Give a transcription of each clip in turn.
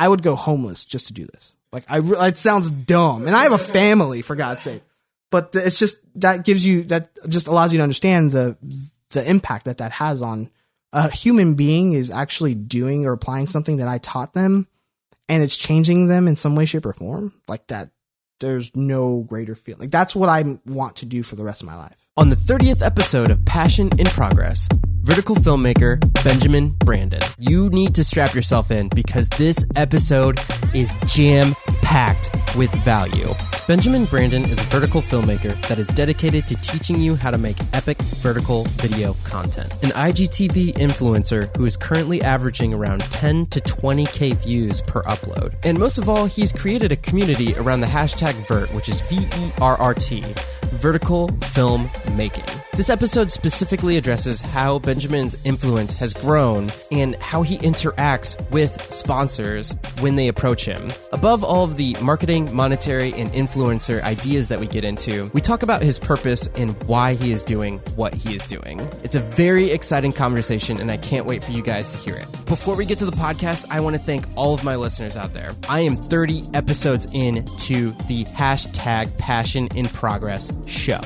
I would go homeless just to do this. Like I, it sounds dumb, and I have a family for God's sake. But it's just that gives you that just allows you to understand the the impact that that has on a human being is actually doing or applying something that I taught them, and it's changing them in some way, shape, or form. Like that, there's no greater feeling. Like that's what I want to do for the rest of my life. On the 30th episode of Passion in Progress, vertical filmmaker Benjamin Brandon. You need to strap yourself in because this episode is jam packed with value. Benjamin Brandon is a vertical filmmaker that is dedicated to teaching you how to make epic vertical video content. An IGTV influencer who is currently averaging around 10 to 20k views per upload. And most of all, he's created a community around the hashtag VERT, which is V E R R T vertical film making. This episode specifically addresses how Benjamin's influence has grown and how he interacts with sponsors when they approach him. Above all of the marketing, monetary, and influencer ideas that we get into, we talk about his purpose and why he is doing what he is doing. It's a very exciting conversation, and I can't wait for you guys to hear it. Before we get to the podcast, I want to thank all of my listeners out there. I am 30 episodes in to the hashtag Passion in Progress show.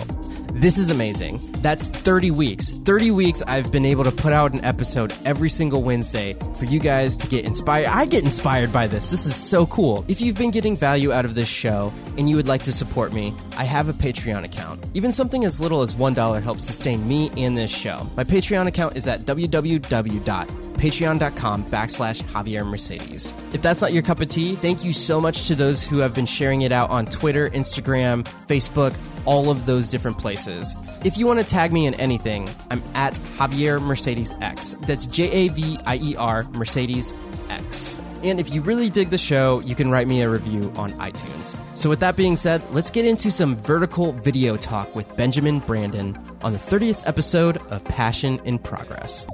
This is amazing. That's 30 weeks. 30 weeks I've been able to put out an episode every single Wednesday for you guys to get inspired. I get inspired by this. This is so cool. If you've been getting value out of this show and you would like to support me, I have a Patreon account. Even something as little as $1 helps sustain me and this show. My Patreon account is at www.patreon.com backslash Javier Mercedes. If that's not your cup of tea, thank you so much to those who have been sharing it out on Twitter, Instagram, Facebook, all of those different places. If you want to tag me in anything, I'm at Javier Mercedes X. That's J A V I E R Mercedes X. And if you really dig the show, you can write me a review on iTunes. So, with that being said, let's get into some vertical video talk with Benjamin Brandon on the 30th episode of Passion in Progress.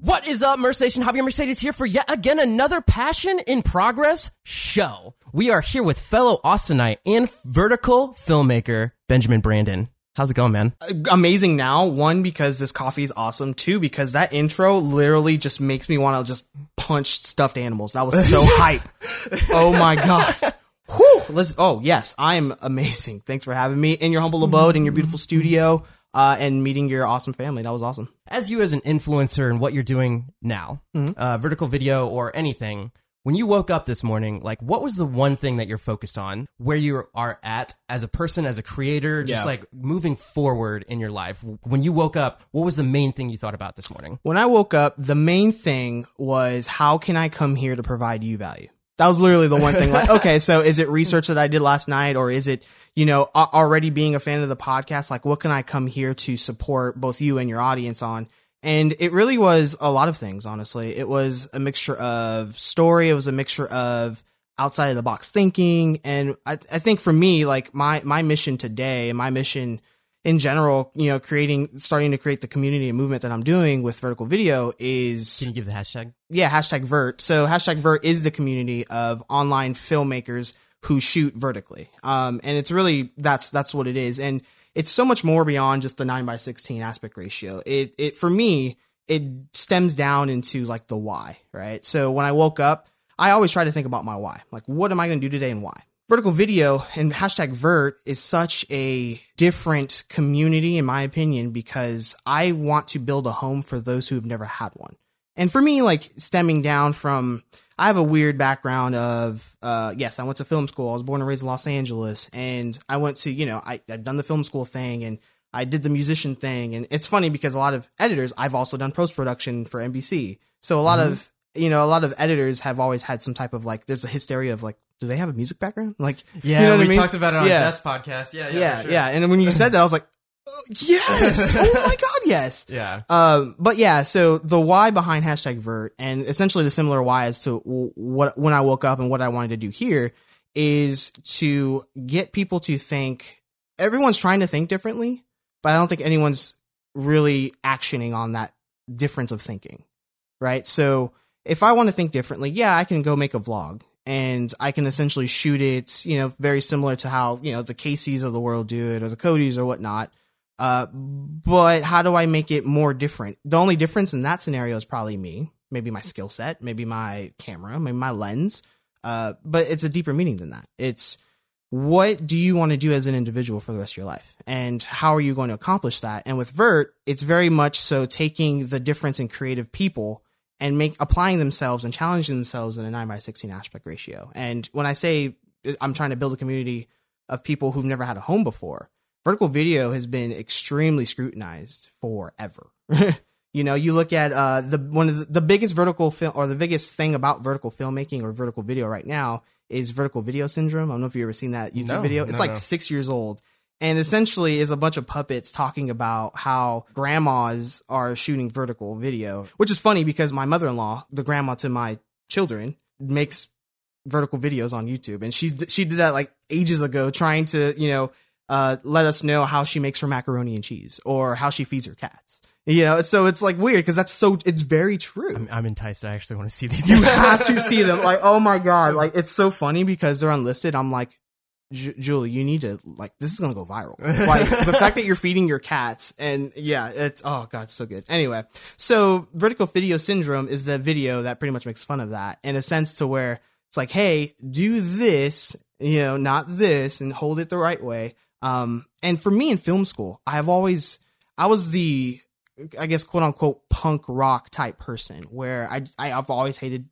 What is up, Mercedes? Javier Mercedes here for yet again another Passion in Progress show. We are here with fellow Austinite and vertical filmmaker Benjamin Brandon. How's it going, man? amazing now. One, because this coffee is awesome. Two, because that intro literally just makes me want to just punch stuffed animals. That was so hype. Oh my God. Whew. Let's, oh, yes, I am amazing. Thanks for having me in your humble abode, in your beautiful studio, uh, and meeting your awesome family. That was awesome. As you as an influencer and what you're doing now, uh, vertical video or anything, when you woke up this morning, like what was the one thing that you're focused on, where you are at as a person, as a creator, just Yeah. like moving forward in your life? When you woke up, what was the main thing you thought about this morning? When I woke up, the main thing was how can I come here to provide you value? That was literally the one thing. Like, okay, so is it research that I did last night, or is it, you know, a- already being a fan of the podcast? Like, what can I come here to support both you and your audience on? And it really was a lot of things, honestly. It was a mixture of story. It was a mixture of outside of the box thinking. And I, I think for me, like my, my mission today and my mission in general, you know, creating, starting to create the community and movement that I'm doing with vertical video is Can you give the hashtag? yeah, hashtag vert. So hashtag vert is the community of online filmmakers who shoot vertically. Um, and it's really, that's, that's what it is. And it's so much more beyond just the nine by 16 aspect ratio. It, it, for me, it stems down into like the why, right? So when I woke up, I always try to think about my why. Like, what am I going to do today and why? Vertical video and hashtag vert is such a different community, in my opinion, because I want to build a home for those who have never had one. And for me, like stemming down from, I have a weird background of, uh, yes, I went to film school. I was born and raised in Los Angeles, and I went to, you know, I, I've done the film school thing, and I did the musician thing, and it's funny because a lot of editors, I've also done post production for NBC, so a lot of, you know, a lot of editors have always had some type of like, there's a hysteria of like, do they have a music background? Like, Yeah, you know what we I mean? talked about it on Yeah. Jess podcast. Yeah, yeah, yeah, sure. yeah. And when you said that, I was like, yes, oh my god, yes. yeah. Um, but yeah, so the why behind hashtag vert and essentially the similar why as to what, when I woke up and what I wanted to do here is to get people to think everyone's trying to think differently, but I don't think anyone's really actioning on that difference of thinking. Right. So if I want to think differently, yeah, I can go make a vlog and I can essentially shoot it, you know, very similar to how, you know, the Caseys of the world do it or the Codys or whatnot. Uh, but how do I make it more different? The only difference in that scenario is probably me, maybe my skill set, maybe my camera, maybe my lens. Uh, but it's a deeper meaning than that. It's what do you want to do as an individual for the rest of your life? And how are you going to accomplish that? And with Vert, it's very much so taking the difference in creative people and make applying themselves and challenging themselves in a 9 by 16 aspect ratio. And when I say I'm trying to build a community of people who've never had a home before, vertical video has been extremely scrutinized forever. you know, you look at uh, the one of the, the biggest vertical film or the biggest thing about vertical filmmaking or vertical video right now is vertical video syndrome. I don't know if you've ever seen that YouTube No, video. It's no, like no. six years old. And essentially is a bunch of puppets talking about how grandmas are shooting vertical video, which is funny because my mother-in-law, the grandma to my children, makes vertical videos on YouTube. And she's, she did that like ages ago trying to, you know, uh, let us know how she makes her macaroni and cheese or how she feeds her cats. You know, so it's like weird because that's so, it's very true I'm, I'm enticed. I actually want to see these. you have to see them. Like, oh my god, like it's so funny because they're unlisted. I'm like, Ju- Julie, you need to like this is gonna go viral. Like the fact that you're feeding your cats and yeah, it's oh god, it's so good. Anyway, so vertical video syndrome is the video that pretty much makes fun of that in a sense to where it's like, hey, do this, you know, not this, and hold it the right way. Um, and for me in film school, I've always I was the I guess quote unquote punk rock type person where I, I I've always hated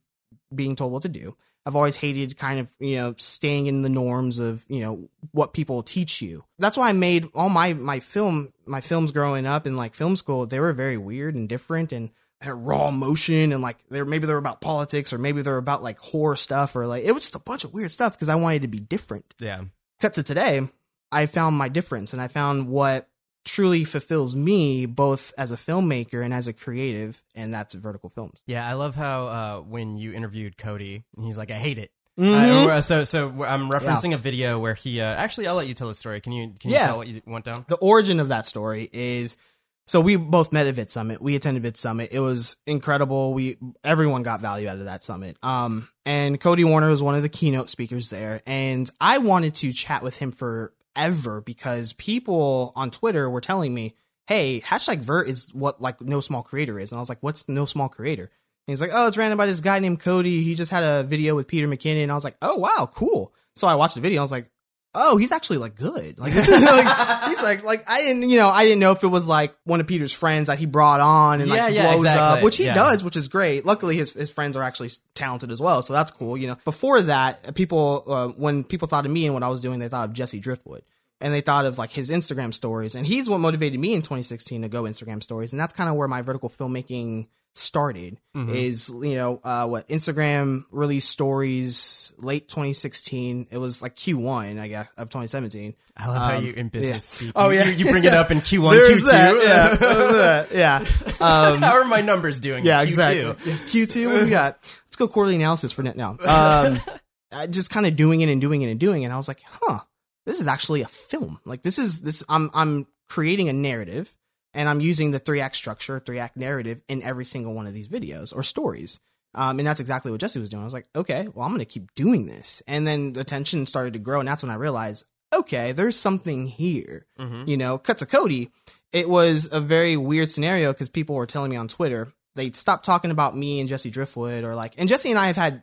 being told what to do. I've always hated kind of, you know, staying in the norms of, you know, what people teach you. That's why I made all my my film my films growing up in like film school, they were very weird and different and had raw emotion and like they're maybe they're about politics or maybe they're about like horror stuff or like it was just a bunch of weird stuff because I wanted to be different yeah. cut to today, I found my difference and I found what truly fulfills me both as a filmmaker and as a creative, and that's vertical films. Yeah, I love how uh, when you interviewed Cody, he's like, "I hate it." Mhm. Uh, so, so I'm referencing a video where he. Uh, actually, I'll let you tell the story. Can you? Can you Yeah. tell what you went down? the origin of that story is so we both met at Vid Summit. We attended Vid Summit. It was incredible. We everyone got value out of that summit. Um, and Cody Wanner was one of the keynote speakers there, and I wanted to chat with him forever because people on Twitter were telling me, "Hey, hashtag Vert is what like No Small Creator is," and I was like, "What's No Small Creator?" And he's like, "Oh, it's ran by this guy named Cody. He just had a video with Peter McKinnon." And I was like, "Oh, wow, cool." So I watched the video. I was like, oh, he's actually like good. Like this is like he's like like I didn't you know I didn't know if it was like one of Peter's friends that he brought on and like Yeah, yeah, blows exactly. up, which he Yeah. does, which is great. Luckily, his his friends are actually talented as well, so that's cool. You know, before that, people uh, when people thought of me and what I was doing, they thought of Jesse Driftwood. And they thought of like his Instagram stories, and he's what motivated me in 2016 to go Instagram stories, and that's kind of where my vertical filmmaking started. Mm-hmm. Is you know uh, what Instagram released stories late 2016. It was like Q1, I guess, of 2017. I love how Um, you in business speak. Oh, you, yeah. you, you bring it up in Q1, Q2. that, yeah, yeah. Um, how are my numbers doing? yeah, in Q2? exactly. Yes, Q2, what do we got? Let's go quarterly analysis for net now. Um, just kind of doing it and doing it and doing it. And I was like, huh, this is actually a film. Like this is this. I'm I'm creating a narrative, and I'm using the three act structure, three act narrative in every single one of these videos or stories. Um, and that's exactly what Jesse was doing. I was like, okay, well, I'm going to keep doing this. And then the tension started to grow, and that's when I realized, okay, there's something here. Mhm. You know, cut to Cody. It was a very weird scenario because people were telling me on Twitter they stopped talking about me and Jesse Driftwood, or like, and Jesse and I have had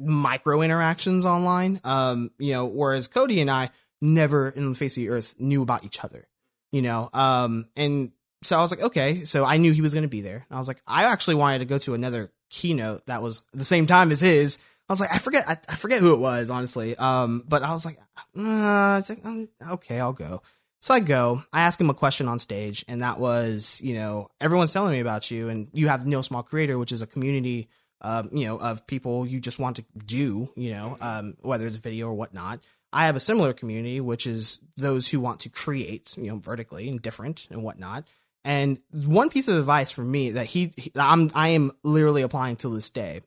micro interactions online. Um, you know, whereas Cody and I never in the face of the earth knew about each other. You know, um, and so I was like, okay, so I knew he was going to be there. I was like, I actually wanted to go to another keynote that was the same time as his. I was like, I forget, I, I forget who it was, honestly. Um, but I was like, uh, like, um, okay, I'll go. So I go, I ask him a question on stage, and that was, you know, everyone's telling me about you, and you have No Small Creator, which is a community, um, you know, of people you just want to do, you know, um, whether it's video or whatnot. I have a similar community, which is those who want to create, you know, vertically and different and whatnot. And one piece of advice for me that he, he I'm, I am literally applying to this day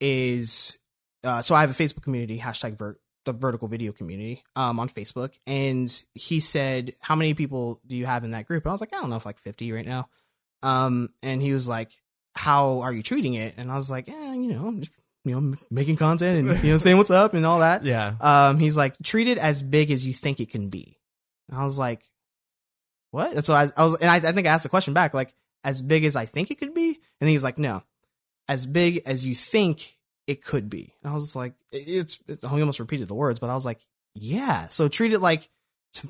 is, uh, so I have a Facebook community, hashtag vert, the vertical video community, um, on Facebook. And he said, how many people do you have in that group? And I was like, I don't know if like 50 right now. Um, and he was like, how are you treating it? And I was like, eh, you know, I'm just, you know, making content and, you know, saying what's up and all that. Yeah. Um, he's like, treat it as big as you think it can be. And I was like, what? That's what I, I was, and I, I think I asked the question back, like, as big as I think it could be? And he's like, no, as big as you think it could be. And I was like, it's, it's, he almost repeated the words, but I was like, yeah. So treat it like,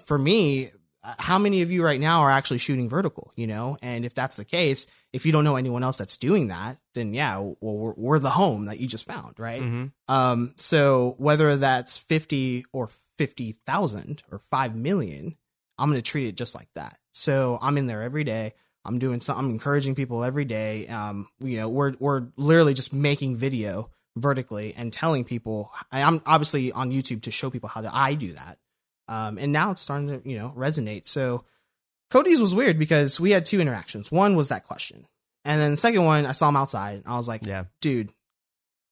for me, uh, how many of you right now are actually shooting vertical, you know? And if that's the case, if you don't know anyone else that's doing that, then yeah, well, we're, we're the home that you just found, right? Mm-hmm. Um, so whether that's 50 or 50,000 or 5 million, I'm going to treat it just like that. So I'm in there every day. I'm doing something. I'm encouraging people every day. Um, you know, we're, we're literally just making video vertically and telling people, I'm obviously on YouTube to show people how to, I do that. Um, and now it's starting to, you know, resonate. So Cody's was weird because we had two interactions. One was that question. And then the second one, I saw him outside and I was like, Yeah. dude,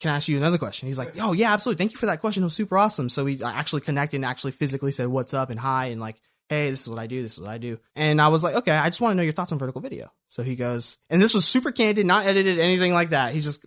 can I ask you another question? He's like, oh yeah, absolutely. Thank you for that question. It was super awesome. So we actually connected and actually physically said what's up and hi and like, hey, this is what I do. This is what I do. And I was like, okay, I just want to know your thoughts on vertical video. So he goes, and this was super candid, not edited, anything like that. He just,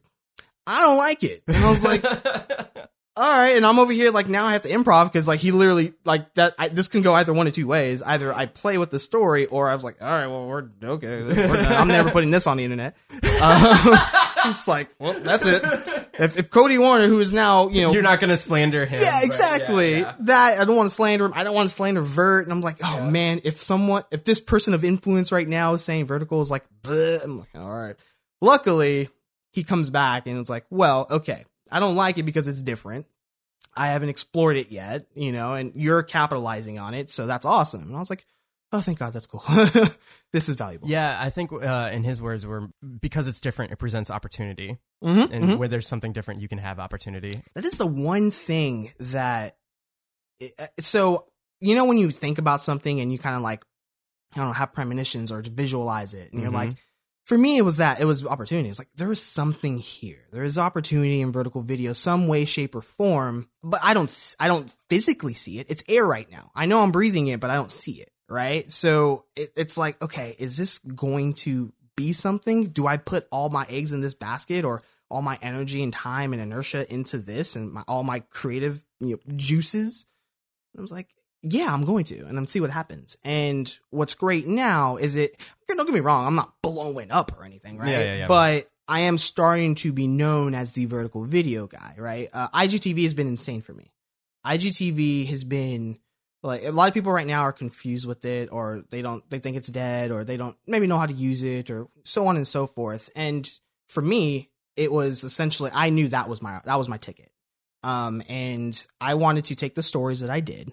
I don't like it. And I was like, all right. And I'm over here like now I have to improv because like he literally like that. I, this can go either one of two ways. Either I play with the story or I was like, all right, well we're okay. We're. I'm never putting this on the internet. Um, I'm just like, well, that's it. If, if Cody Wanner, who is now you know You're not going to slander him. yeah, exactly. yeah, yeah. That I don't want to slander him. I don't want to slander Vert. And I'm like, oh man, if someone, if this person of influence right now is saying vertical is like, bleh, I'm like, all right. Luckily, he comes back and it's like, well, okay, I don't like it because it's different. I haven't explored it yet, you know, and you're capitalizing on it, so that's awesome. And I was like, oh, thank God, that's cool. this is valuable. Yeah, I think uh, in his words were because it's different, it presents opportunity, Mhm, and mhm. where there's something different, you can have opportunity. That is the one thing that. uh, So you know when you think about something and you kind of like, I don't know, have premonitions or visualize it, and you're Mhm. like, for me, it was that it was opportunity. It's like there is something here. There is opportunity in vertical video, some way, shape, or form. But I don't, I don't physically see it. It's air right now. I know I'm breathing it, but I don't see it. Right. So it, it's like, okay, is this going to be something? Do I put all my eggs in this basket or all my energy and time and inertia into this and my, all my creative you know, juices? And I was like, yeah, I'm going to, and I'm see what happens. And what's great now is it. Don't get me wrong, I'm not blowing up or anything, right? Yeah, yeah, yeah. But I am starting to be known as the vertical video guy, right? Uh, IGTV has been insane for me. IGTV has been like a lot of people right now are confused with it, or they don't, they think it's dead, or they don't maybe know how to use it, or so on and so forth. And for me, it was essentially I knew that was my that was my ticket. Um, and I wanted to take the stories that I did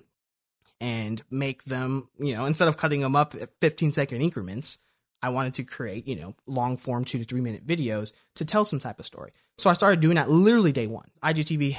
and make them, you know, instead of cutting them up at 15 second increments, I wanted to create, you know, long form two to three minute videos to tell some type of story. So I started doing that literally day one. IGTV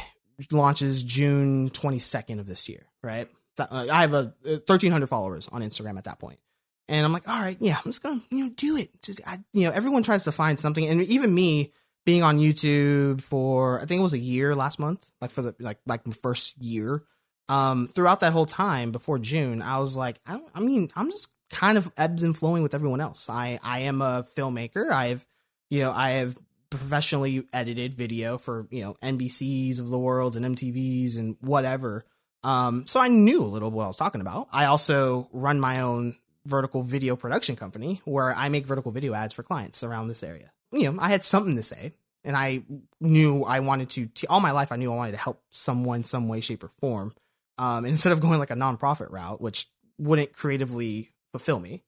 launches June 22nd of this year, right? Uh, I have a 1,300 followers on Instagram at that point. And I'm like, all right, yeah, I'm just gonna, you know, do it. Just, I, you know, everyone tries to find something, and even me being on YouTube for, I think it was a year last month, like for the like like my first year. Um, throughout that whole time before June, I was like, I, I mean, I'm just kind of ebbs and flowing with everyone else. I I am a filmmaker. I have, you know, I have professionally edited video for you know NBCs of the world and MTVs and whatever. Um, so I knew a little what I was talking about. I also run my own vertical video production company where I make vertical video ads for clients around this area. You know, I had something to say and I knew I wanted to, t- all my life, I knew I wanted to help someone some way, shape, or form. Um, instead of going like a nonprofit route, which wouldn't creatively fulfill me,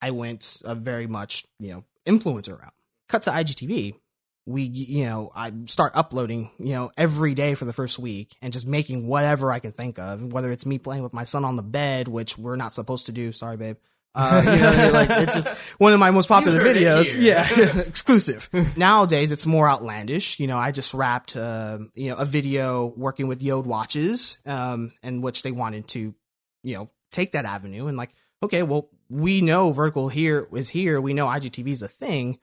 I went a very much, you know, influencer route. Cut to IGTV. We, you know, I start uploading, you know, every day for the first week and just making whatever I can think of, whether it's me playing with my son on the bed, which we're not supposed to do. Sorry, babe. Uh, you know, like it's just one of my most popular videos. Yeah, exclusive. Nowadays, it's more outlandish. You know, I just wrapped, uh, you know, a video working with JORD watches, um, in which they wanted to, you know, take that avenue and like, okay, well, we know vertical here is here. We know IGTV is a thing.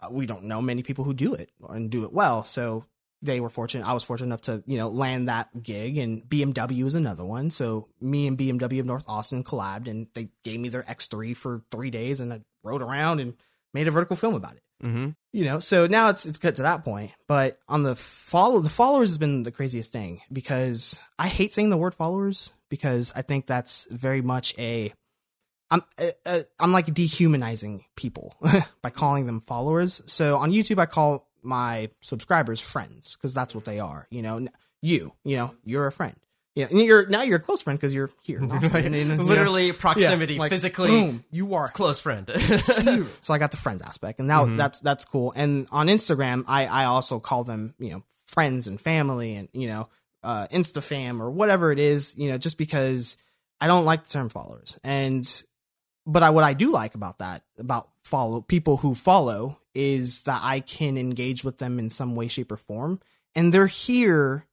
Uh, we don't know many people who do it and do it well. So they were fortunate. I was fortunate enough to, you know, land that gig and BMW is another one. So me and BMW of North Austin collabed and they gave me their X3 for three days and I rode around and made a vertical film about it. Mm-hmm. You know, so now it's it's cut to that point. But on the follow the followers has been the craziest thing because I hate saying the word followers because I think that's very much a I'm uh, uh, I'm like dehumanizing people by calling them followers. So on YouTube, I call my subscribers friends because that's what they are. You know, you, you know, you're a friend. Yeah, and you're now you're a close friend because you're here. in Austin, and, you know, Literally proximity, Yeah, like, physically, boom, you are a close friend. so I got the friends aspect, and now that's that's cool. And on Instagram, I I also call them you know friends and family, and you know uh, Insta fam or whatever it is, you know, just because I don't like the term followers, and but I what I do like about that about follow people who follow is that I can engage with them in some way, shape, or form, and they're here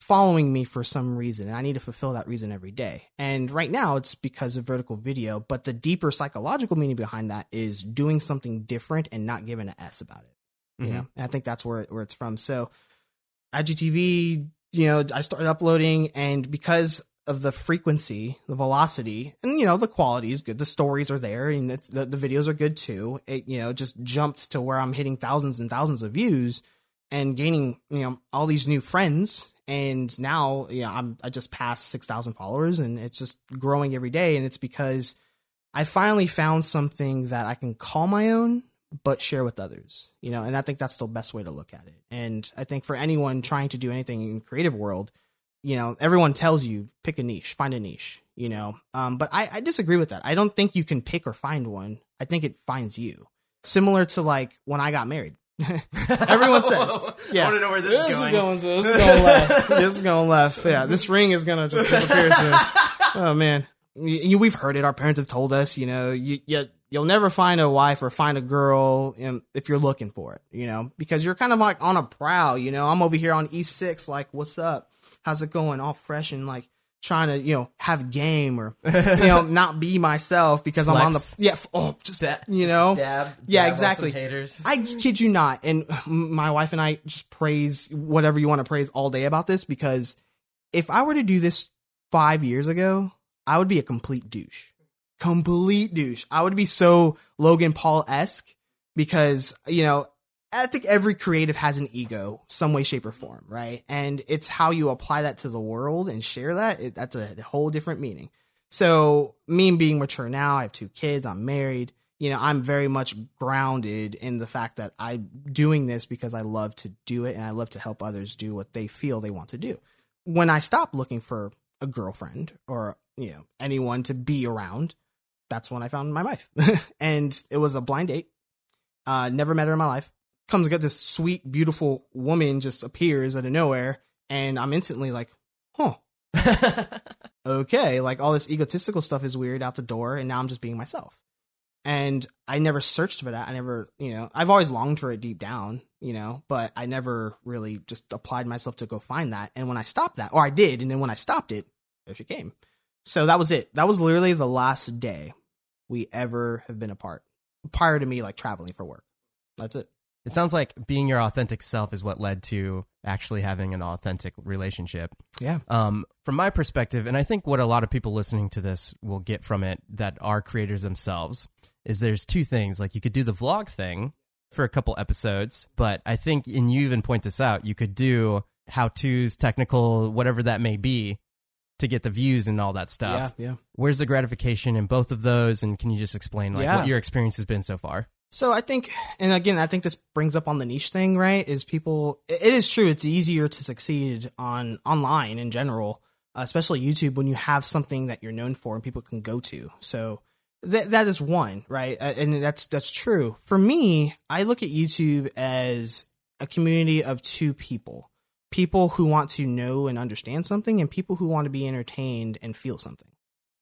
following me for some reason and I need to fulfill that reason every day. And right now it's because of vertical video, but the deeper psychological meaning behind that is doing something different and not giving an S about it. You mm-hmm. know, and I think that's where where it's from. So IGTV, you know, I started uploading and because of the frequency, the velocity, and you know, the quality is good. The stories are there and it's the, the videos are good too. It, you know, just jumped to where I'm hitting thousands and thousands of views and gaining, you know, all these new friends. And now, you know, I'm, I just passed 6,000 followers and it's just growing every day. And it's because I finally found something that I can call my own, but share with others, you know, and I think that's the best way to look at it. And I think for anyone trying to do anything in creative world, you know, everyone tells you pick a niche, find a niche, you know. Um, but I, I disagree with that. I don't think you can pick or find one. I think it finds you. Similar to like when I got married. Everyone says, "Yeah, I want to know where this, is going. going. So this is going left. this is going left. Yeah, this ring is gonna just disappear soon. Oh man, you, we've heard it. Our parents have told us. You know, you, you you'll never find a wife or find a girl if you're looking for it. You know, because you're kind of like on a prowl. You know, I'm over here on E6, like, what's up? How's it going? All fresh and like trying to you know have game or you know not be myself because I'm on the yeah. Oh, just That- you know, dab- yeah, dab on exactly. haters. I kid you not. And my wife and I just praise whatever you want to praise all day about this because if I were to do this five years ago, I would be a complete douche. Complete douche. I would be so Logan Paul esque because, you know, I think every creative has an ego, some way, shape, or form, right? And it's how you apply that to the world and share that. It, that's a whole different meaning. So, me being mature now, I have two kids, I'm married. You know, I'm very much grounded in the fact that I'm doing this because I love to do it and I love to help others do what they feel they want to do. When I stop looking for a girlfriend or, you know, anyone to be around, that's when I found my wife. and it was a blind date. Uh, never met her in my life. Comes to get this sweet, beautiful woman just appears out of nowhere, and I'm instantly like, huh. okay, like all this egotistical stuff is weird out the door, and now I'm just being myself. And I never searched for that. I never, you know, I've always longed for it deep down, you know, but I never really just applied myself to go find that. And when I stopped that, or I did, and then when I stopped it, there she came. So that was it. That was literally the last day we ever have been apart prior to me like traveling for work. That's it. It sounds like being your authentic self is what led to actually having an authentic relationship. Yeah. Um, from my perspective, and I think what a lot of people listening to this will get from it that are creators themselves is there's two things. Like you could do the vlog thing for a couple episodes, but I think, and you even point this out, you could do how to's, technical, whatever that may be to get the views and all that stuff. Yeah. Yeah. Where's the gratification in both of those? And can you just explain like Yeah. what your experience has been so far? So I think, and again, I think this brings up on the niche thing, right? Is people, it is true, it's easier to succeed on online in general, especially YouTube, when you have something that you're known for and people can go to. So that that is one, right? Uh, And that's that's true. For me, I look at YouTube as a community of two people: people who want to know and understand something, and people who want to be entertained and feel something.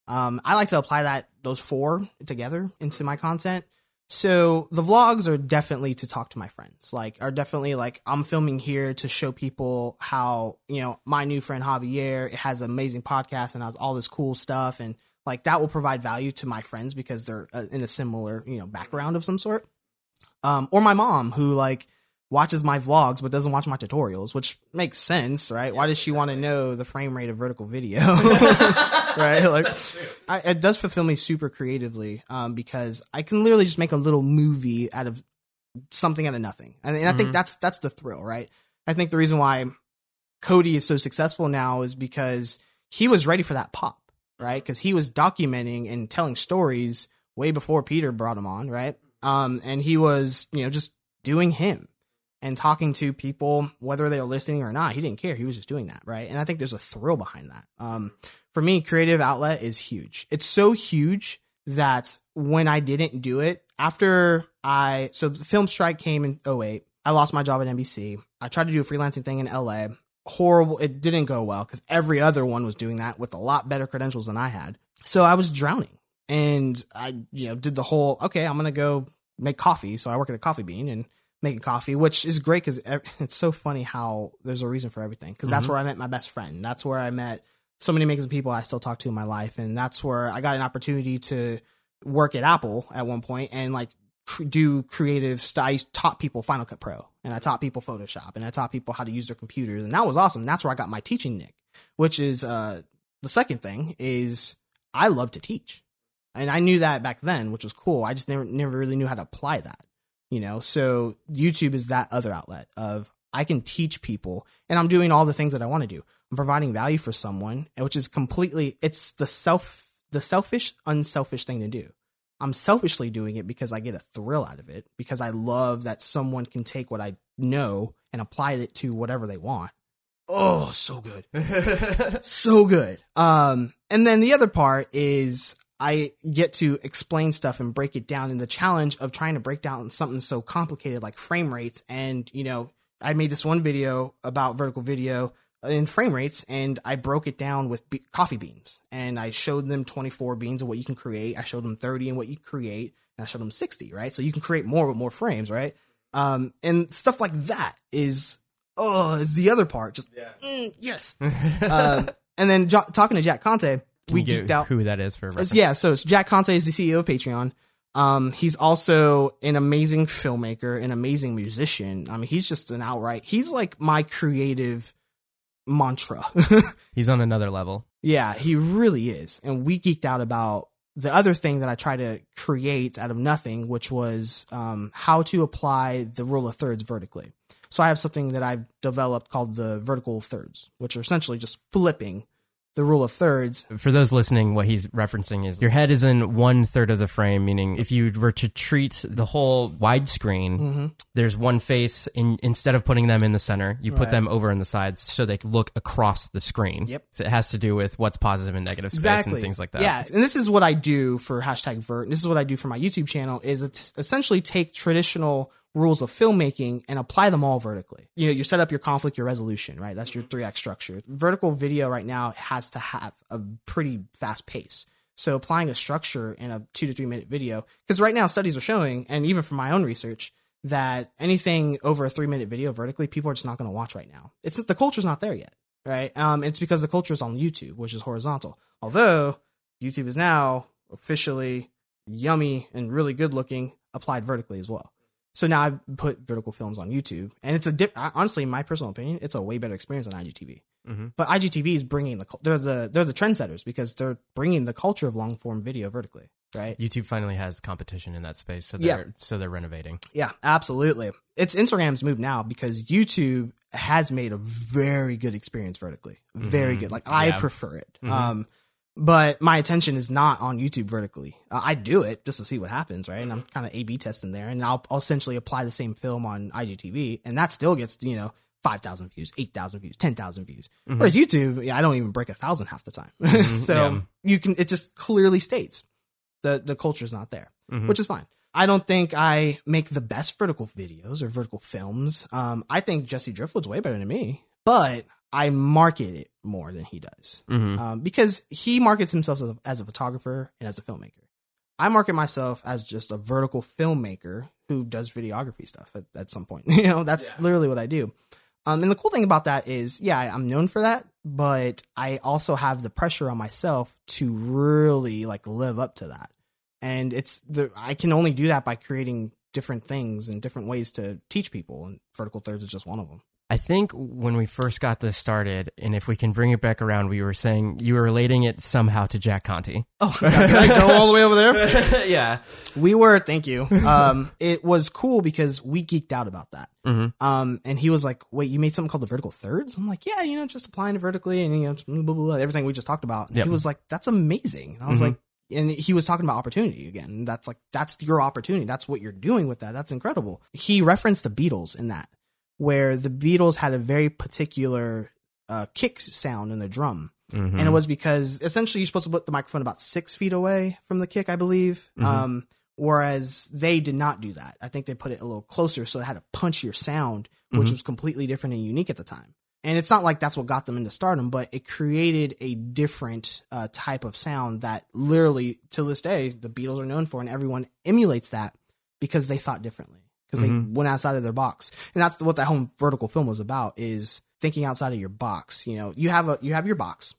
Um, I like to apply that those four together into my content. So the vlogs are definitely to talk to my friends. Like are definitely like I'm filming here to show people how, you know, my new friend Javier has an amazing podcast and has all this cool stuff and like that will provide value to my friends because they're uh, in a similar, you know, background of some sort. Um or my mom who like watches my vlogs but doesn't watch my tutorials, which makes sense, right? Why does she want to know the frame rate of vertical video? right? Like, I, it does fulfill me super creatively um, because I can literally just make a little movie out of something out of nothing, and, and I think Mhm. that's that's the thrill, right? I think the reason why Cody is so successful now is because he was ready for that pop, right? Because he was documenting and telling stories way before Peter brought him on, right? Um, and he was, you know, just doing him. And talking to people, whether they were listening or not. He didn't care. He was just doing that, right? And I think there's a thrill behind that. Um, for me, creative outlet is huge. It's so huge that when I didn't do it, after I, so the film strike came in 08, I lost my job at NBC. I tried to do a freelancing thing in LA. Horrible. It didn't go well because every other one was doing that with a lot better credentials than I had. So I was drowning and I, you know, did the whole, okay, I'm going to go make coffee. So I work at a coffee bean and making coffee, which is great because it's so funny how there's a reason for everything. Because that's Mhm. where I met my best friend. That's where I met so many amazing people I still talk to in my life, and that's where I got an opportunity to work at Apple at one point and like cr- do creative stuff. I taught people Final Cut Pro, and I taught people Photoshop, and I taught people how to use their computers, and that was awesome. That's where I got my teaching nick, which is uh, the second thing is I love to teach, and I knew that back then, which was cool. I just never never really knew how to apply that you know? So youtube is that other outlet of i can teach people and i'm doing all the things that i want to do. I'm providing value for someone which is completely it's the self the selfish unselfish thing to do. I'm selfishly doing it because i get a thrill out of it because i love that someone can take what i know and apply it to whatever they want. Oh so good. So good. Um, and then the other part is I get to explain stuff and break it down in the challenge of trying to break down something so complicated like frame rates. And, you know, I made this one video about vertical video in frame rates and I broke it down with be- coffee beans and I showed them 24 beans of what you can create. I showed them 30 and what you create and I showed them 60, right? So you can create more with more frames, right? Um, and stuff like that is, oh, is the other part. Just, yeah. mm, yes. um, and then jo- talking to Jack Conte, we geeked out. who that is for reference? Yeah, so Jack Conte is the CEO of Patreon. Um, he's also an amazing filmmaker, an amazing musician. I mean, he's just an outright. He's like my creative mantra. He's on another level. yeah, he really is. And we geeked out about the other thing that I try to create out of nothing, which was um, how to apply the rule of thirds vertically. So I have something that I've developed called the vertical thirds, which are essentially just flipping the rule of thirds For those listening, what he's referencing is your head is in one third of the frame, meaning if you were to treat the whole widescreen, Mm-hmm. there's one face. In, instead of putting them in the center, you put Right. them over in the sides so they look across the screen. Yep. So it has to do with what's positive and negative space exactly and things like that. Yeah, and this is what I do for hashtag Vert. This is what I do for my YouTube channel. Is it's essentially take traditional rules of filmmaking and apply them all vertically. You know, you set up your conflict, your resolution, right? That's your three act structure. Vertical video right now has to have a pretty fast pace. So applying a structure in a two to three minute video, because right now studies are showing, and even from my own research, that anything over a three minute video vertically, people are just not going to watch right now. It's the culture's not there yet, right? Um, it's because the culture is on YouTube, which is horizontal. Although YouTube is now officially yummy and really good looking, applied vertically as well. So now I put vertical films on YouTube, and it's a dip. Honestly, in my personal opinion, it's a way better experience than IGTV. Mhm. But IGTV is bringing the they're the they're the trendsetters because they're bringing the culture of long form video vertically, right? YouTube finally has competition in that space, so Yeah. they're so they're renovating. Yeah, absolutely. It's Instagram's move now because YouTube has made a very good experience vertically. Very Mhm. good. Like I Yeah. prefer it. Mhm. Um but my attention is not on YouTube vertically. Uh, I do it just to see what happens, right? And I'm kind of A/B testing there, and I'll, I'll essentially apply the same film on IGTV, and that still gets you know five thousand views, eight thousand views, ten thousand views. Mhm. Whereas YouTube, yeah, I don't even break a thousand half the time. so yeah. you can, it just clearly states the the culture's not there Mhm. which is fine. I don't think I make the best vertical videos or vertical films. Um, I think Jesse Driftwood's way better than me, but I market it more than he does Mhm. um, because he markets himself as a, as a photographer and as a filmmaker. I market myself as just a vertical filmmaker who does videography stuff at, at some point. You know, that's literally what I do. Um, and the cool thing about that is, yeah, I- I'm known for that, but I also have the pressure on myself to really like live up to that. And it's the I can only do that by creating different things and different ways to teach people, and vertical thirds is just one of them. I think when we first got this started, and if we can bring it back around, we were saying you were relating it somehow to Jack Conte. Oh, can I go all the way over there? yeah. We were, thank you. Um, it was cool because we geeked out about that. hmm Um, and he was like, "Wait, you made something called the vertical thirds?" I'm like, "Yeah, you know, just applying it vertically and you know, blah, blah, blah, everything we just talked about." And Yep. he was like, "That's amazing." And I was Mhm. like, and he was talking about opportunity again. That's like, that's your opportunity. That's what you're doing with that. That's incredible. He referenced the Beatles in that. Where the Beatles had a very particular uh, kick sound in the drum. Mhm. And it was because essentially you're supposed to put the microphone about six feet away from the kick, I believe. Mhm. Um, whereas they did not do that. I think they put it a little closer, so it had a punchier sound, which Mhm. was completely different and unique at the time. And it's not like that's what got them into stardom, but it created a different uh, type of sound that literally, to this day, the Beatles are known for, and everyone emulates that because they thought differently, because Mhm. they went outside of their box. And that's what that home vertical film was about: is thinking outside of your box. You know, you have a you have your box,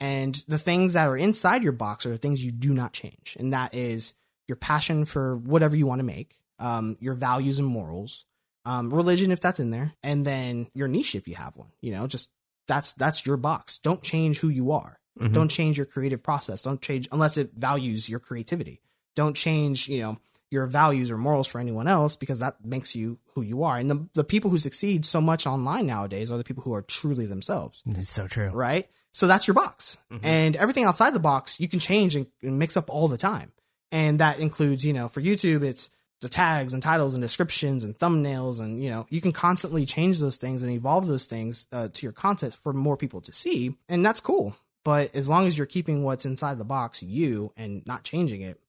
and the things that are inside your box are the things you do not change, and that is your passion for whatever you want to make, um, your values and morals, um, religion if that's in there, and then your niche if you have one. You know, just that's that's your box. Don't change who you are. Mhm. Don't change your creative process. Don't change unless it values your creativity. Don't change, you know, your values or morals for anyone else because that makes you who you are. And the, the people who succeed so much online nowadays are the people who are truly themselves It's so true. right? So that's your box. Mhm. And everything outside the box you can change and, and mix up all the time. And that includes, you know, for YouTube, it's the tags and titles and descriptions and thumbnails. And, you know, you can constantly change those things and evolve those things uh, to your content for more people to see. And that's cool. But as long as you're keeping what's inside the box, you, and not changing it,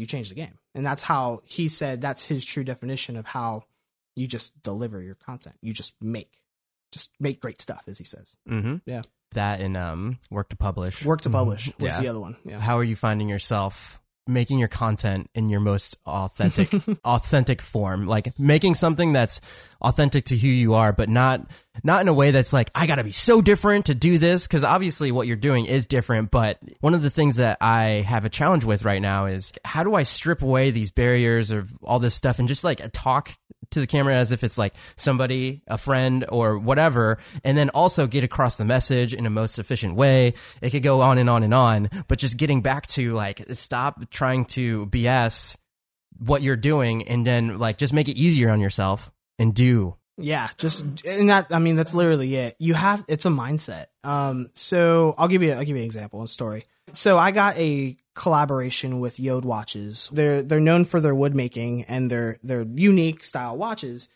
you change the game. And that's how he said that's his true definition of how you just deliver your content. You just make, just make great stuff, as he says. Mm-hmm. Yeah. That and um, work to publish. Work to publish was Yeah. the other one. Yeah. How are you finding yourself making your content in your most authentic authentic form? Like making something that's authentic to who you are, but not not in a way that's like I got to be so different to do this because obviously what you're doing is different. But one of the things that I have a challenge with right now is how do I strip away these barriers of all this stuff and just like a talk to the camera as if it's like somebody, a friend, or whatever, and then also get across the message in a most efficient way. It could go on and on and on, but just getting back to like stop trying to BS what you're doing and then like just make it easier on yourself and do. Yeah, just and that I mean that's literally it. You have it's a mindset. Um so I'll give you I'll give you an example and story. So I got a collaboration with JORD watches. They're they're known for their wood making and their their unique style watches.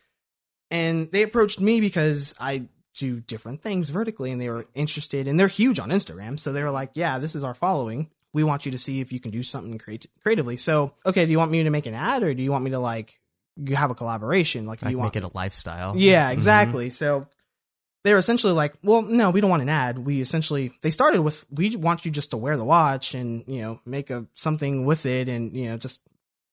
And they approached me because I do different things vertically and they were interested and they're huge on Instagram. So they were like, "Yeah, this is our following. We want you to see if you can do something creat- creatively." So, okay, do you want me to make an ad or do you want me to like you have a collaboration? Like, do Like you want make it a lifestyle. yeah, Mhm. exactly. So they were essentially like, well, no, we don't want an ad. We essentially they started with we want you just to wear the watch and you know make a something with it and you know just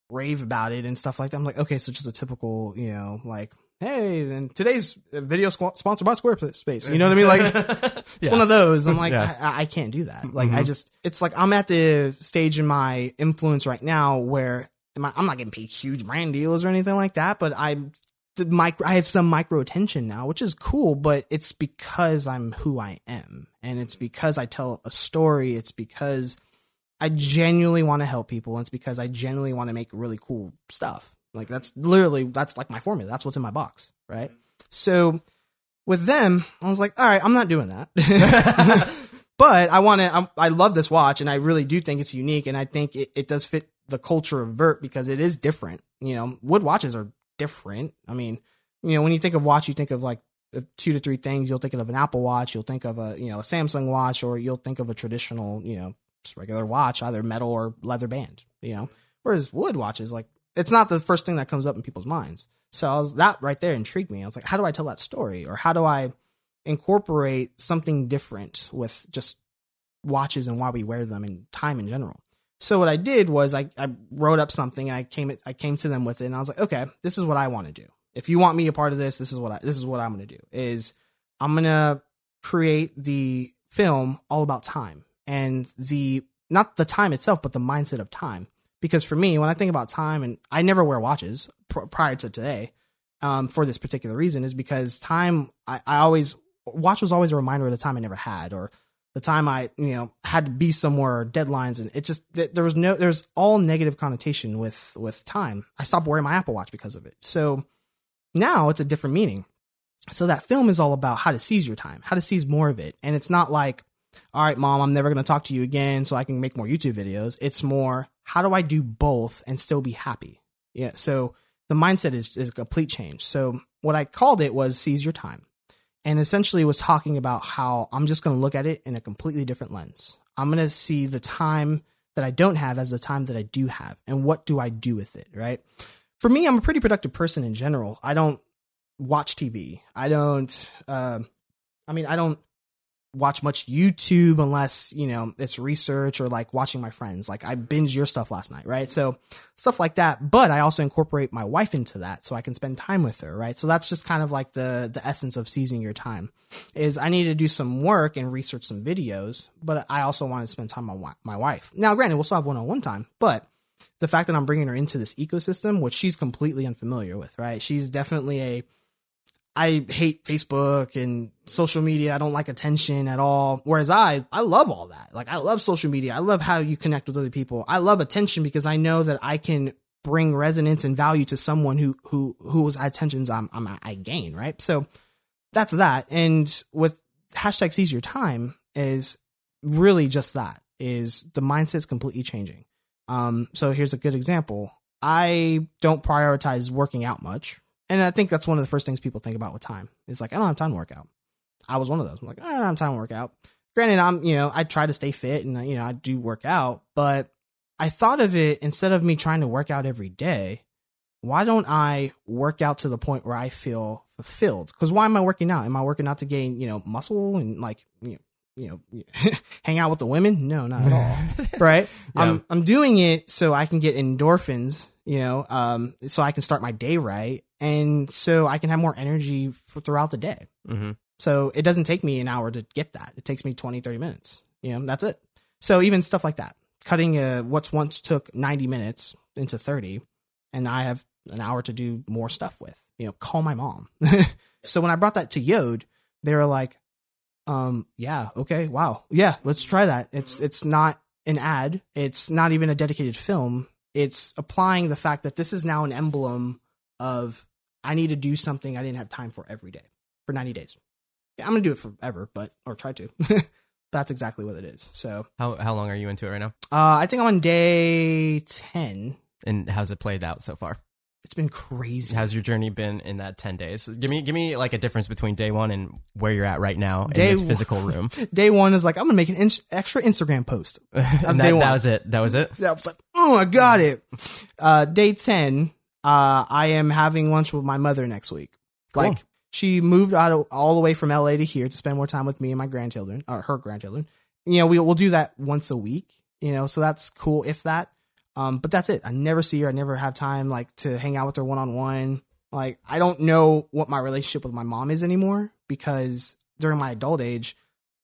rave about it and stuff like that. I'm like, okay, so just a typical you know like. Hey, then today's video squ- sponsored by Squarespace. You know what I mean? Like, it's Yeah. one of those. I'm like, Yeah. I, I can't do that. Like, I Mhm. just, it's like I'm at the stage in my influence right now where I, I'm not getting paid huge brand deals or anything like that, but I'm micro, I have some micro attention now, which is cool, but it's because I'm who I am. And it's because I tell a story. It's because I genuinely want to help people. And it's because I genuinely want to make really cool stuff. Like that's literally, that's like my formula. That's what's in my box. Right. So with them, I was like, all right, I'm not doing that. but I want to, I love this watch and I really do think it's unique. And I think it, it does fit the culture of Vert because it is different. You know, wood watches are different. I mean, you know, when you think of watch, you think of like two to three things. You'll think of an Apple watch, you'll think of a, you know, a Samsung watch, or you'll think of a traditional, you know, just regular watch, either metal or leather band, you know. Whereas wood watches, like, it's not the first thing that comes up in people's minds. So I was, that right there intrigued me. I was like, how do I tell that story? Or how do I incorporate something different with just watches and why we wear them and time in general? So what I did was I, I wrote up something and I came I came to them with it and I was like, okay, this is what I want to do. If you want me a part of this, this is what I this is what I'm gonna do. Is I'm gonna create the film all about time and the not the time itself, but the mindset of time. Because for me, when I think about time, and I never wear watches pr- prior to today, um, for this particular reason, is because time I, I always watch was always a reminder of the time I never had or the time I, you know, had to be somewhere deadlines and it just there was no there's all negative connotation with with time. I stopped wearing my Apple Watch because of it. So now it's a different meaning. So that film is all about how to seize your time, how to seize more of it. And it's not like, all right, mom, I'm never going to talk to you again so I can make more YouTube videos. It's more, how do I do both and still be happy? Yeah. So the mindset is, is a complete change. So what I called it was seize your time. And essentially was talking about how I'm just going to look at it in a completely different lens. I'm going to see the time that I don't have as the time that I do have. And what do I do with it, right? For me, I'm a pretty productive person in general. I don't watch TV. I don't, uh, I mean, I don't watch much YouTube unless, you know, it's research or like watching my friends. Like I binge your stuff last night, right? So stuff like that. But I also incorporate my wife into that so I can spend time with her, right? So that's just kind of like the the essence of seizing your time. Is I need to do some work and research some videos, but I also want to spend time with my wife. Now, granted, we'll still have one-on-one time, but the fact that I'm bringing her into this ecosystem, which she's completely unfamiliar with, right? She's definitely a I hate Facebook and social media. I don't like attention at all. Whereas I, I love all that. Like I love social media. I love how you connect with other people. I love attention because I know that I can bring resonance and value to someone who, who, whose attentions I'm, I'm, I gain, right? So that's that. And with hashtag seize your time is really just that is the mindset's completely changing. Um, so here's a good example. I don't prioritize working out much and I think that's one of the first things people think about with time. It's like, I don't have time to work out. I was one of those. I'm like, I don't have time to work out. Granted, I'm, you know, I try to stay fit and, you know, I do work out, but I thought of it instead of me trying to work out every day, why don't I work out to the point where I feel fulfilled? Because why am I working out? Am I working out to gain, you know, muscle and like, you know, you know, hang out with the women? No, not at all. right? Yeah. I'm I'm doing it so I can get endorphins, you know, um, so I can start my day right and so I can have more energy for, throughout the day. Mm-hmm. So it doesn't take me an hour to get that. It takes me 20, 30 minutes. You know, that's it. So even stuff like that, cutting a, what's once took 90 minutes into 30, and I have an hour to do more stuff with, you know, call my mom. so when I brought that to JORD, they were like, um, yeah, okay, wow. Yeah, let's try that. It's, it's not an ad. It's not even a dedicated film. It's applying the fact that this is now an emblem of I need to do something I didn't have time for every day for 90 days. Yeah, I'm gonna do it forever, but or try to. That's exactly what it is. So how how long are you into it right now? Uh, I think I'm on day 10. And how's it played out so far? It's been crazy. How's your journey been in that 10 days? Give me give me like a difference between day 1 and where you're at right now day in this physical room. day 1 is like I'm going to make an in- extra Instagram post. That's that, day 1. That was it. That was it. That was like, "Oh, I got it." Uh, day 10 uh, I am having lunch with my mother next week. Cool. Like she moved out of, all the way from LA to here to spend more time with me and my grandchildren, or her grandchildren. You know, we, we'll do that once a week, you know, so that's cool if that. Um, but that's it. I never see her. I never have time like to hang out with her one on one. Like I don't know what my relationship with my mom is anymore because during my adult age,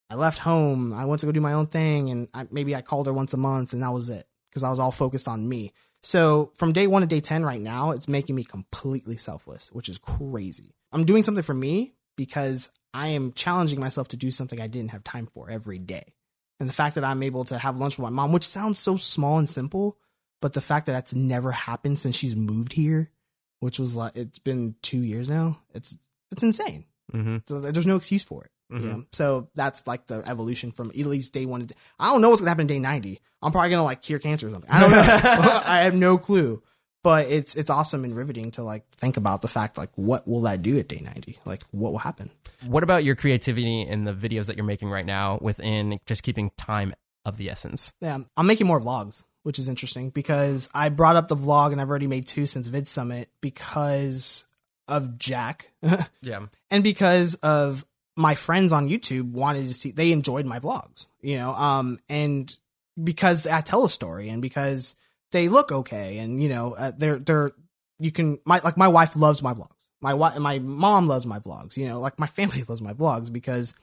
I left home. I went to go do my own thing, and I, maybe I called her once a month, and that was it because I was all focused on me. So from day one to day 10 right now, it's making me completely selfless, which is crazy. I'm doing something for me because I am challenging myself to do something I didn't have time for every day. And the fact that I'm able to have lunch with my mom, which sounds so small and simple, but the fact that that's never happened since she's moved here, which was like, it's been two years now. It's, it's insane. Mm-hmm. So there's no excuse for it. Mm-hmm. You know? So that's like the evolution from at least day one. To day. I don't know what's gonna happen day ninety. I'm probably gonna like cure cancer or something. I don't know. I have no clue. But it's it's awesome and riveting to like think about the fact like what will that do at day ninety? Like what will happen? What about your creativity in the videos that you're making right now within just keeping time of the essence? Yeah, I'm making more vlogs, which is interesting because I brought up the vlog and I've already made two since Vid Summit because of Jack. yeah. And because of my friends on YouTube wanted to see they enjoyed my vlogs, you know, um, and because I tell a story and because they look okay and you know uh, they're they're you can my like my wife loves my vlogs. My wife my mom loves my vlogs, you know, like my family loves my vlogs because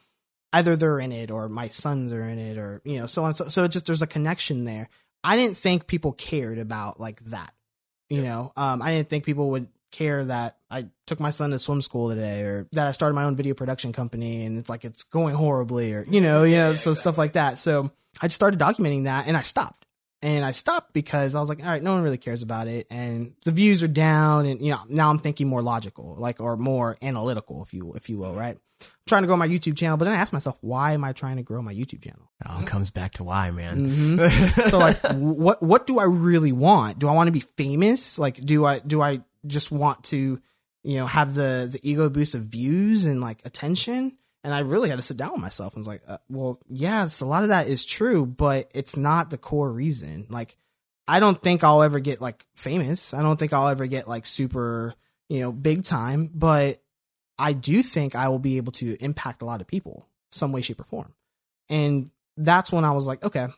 either they're in it or my sons are in it or you know so on so so it just there's a connection there. I didn't think people cared about like that. You know, um I didn't think people would care that I took my son to swim school today or that I started my own video production company and it's like it's going horribly or you know, you know, yeah, so exactly. stuff like that. So I just started documenting that and I stopped. And I stopped because I was like, all right, no one really cares about it and the views are down and you know, now I'm thinking more logical, like or more analytical if you if you will, right? I'm trying to grow my YouTube channel, but then I asked myself, why am I trying to grow my YouTube channel? It all comes back to why, man. Mm-hmm. so like what what do I really want? Do I want to be famous? Like do I do I just want to you know, have the the ego boost of views and like attention. And I really had to sit down with myself and was like, uh, well, yes, a lot of that is true, but it's not the core reason. Like, I don't think I'll ever get like famous. I don't think I'll ever get like super, you know, big time, but I do think I will be able to impact a lot of people some way, shape, or form. And that's when I was like, okay,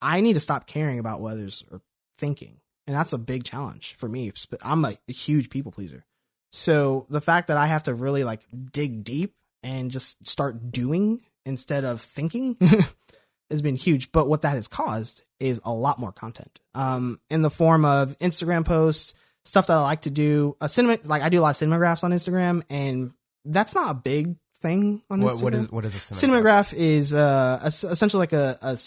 I need to stop caring about what others are thinking. And that's a big challenge for me. I'm a, a huge people pleaser. So the fact that I have to really like dig deep and just start doing instead of thinking has been huge. But what that has caused is a lot more content um, in the form of Instagram posts, stuff that I like to do. A cinema, like I do a lot of cinemagraphs on Instagram, and that's not a big thing on What, Instagram. what is what is a cinemagraph? Cinematograph is uh, es- essentially like a, a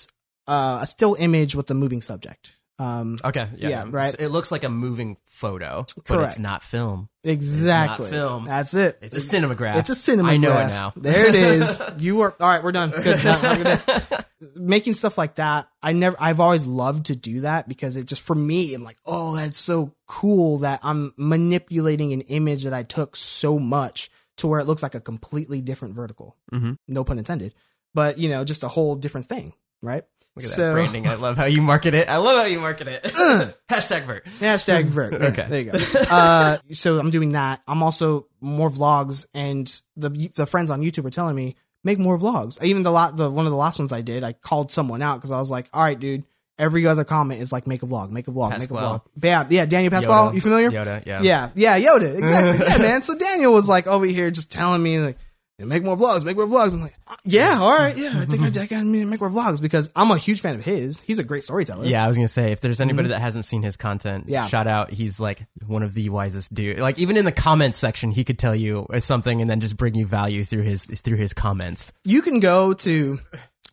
uh, a still image with a moving subject. Um, Okay, yeah, Yeah, right. It looks like a moving photo, but it's not film. exactly. film. That's it. It's a cinematograph. It's a cinema. I know it now. There it is. You are all right. We're done. Good. Now, have a good day. Making stuff like that, I never. I've always loved to do that because it just for me, I'm like, oh, that's so cool that I'm manipulating an image that I took so much to where it looks like a completely different vertical. Mhm. No pun intended. But you know, just a whole different thing, right? Look at that branding. I love how you market it. I love how you market it. Hashtag Vert. Hashtag vert. Yeah, Okay. There you go. Uh, so I'm doing that. I'm also more vlogs and the, the friends on YouTube are telling me, make more vlogs. Even the lot, the, one of the last ones I did, I called someone out because I was like, all right, dude, every other comment is like, make a vlog, make a vlog, make a vlog. Yeah. Yeah. Daniel Pasquale. Yoda. You familiar? Yoda, yeah. Yeah. Yeah. Yoda. Exactly. yeah, man. So Daniel was like over here just telling me like, "Yeah, make more vlogs, make more vlogs. I'm like, "Uh, yeah, all right. Yeah. I think I I got to make more vlogs because I'm a huge fan of his. He's a great storyteller. Yeah, I was gonna say if there's anybody that hasn't seen his content, Mm-hmm. Yeah. shout out. He's like one of the wisest dude. Like even in the comments section, he could tell you something and then just bring you value through his through his comments. you can go to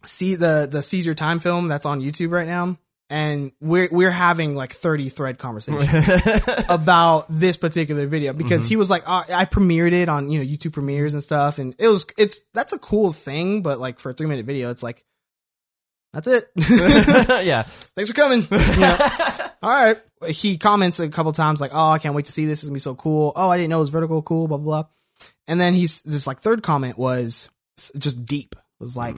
see the the Seize Your Time film that's on YouTube right now, and we're we're having like thirty thread conversations about this particular video because he was like, uh, I premiered it on you know YouTube premieres and stuff, and it was it's that's a cool thing, but like for a three minute video, it's like that's it. yeah, Thanks for coming. You know? All right. He comments a couple times like, "Oh, I can't wait to see this. It's gonna be so cool. Oh, I didn't know it was vertical. Cool. Blah blah." blah. And then he's this like third comment was just deep. It was like,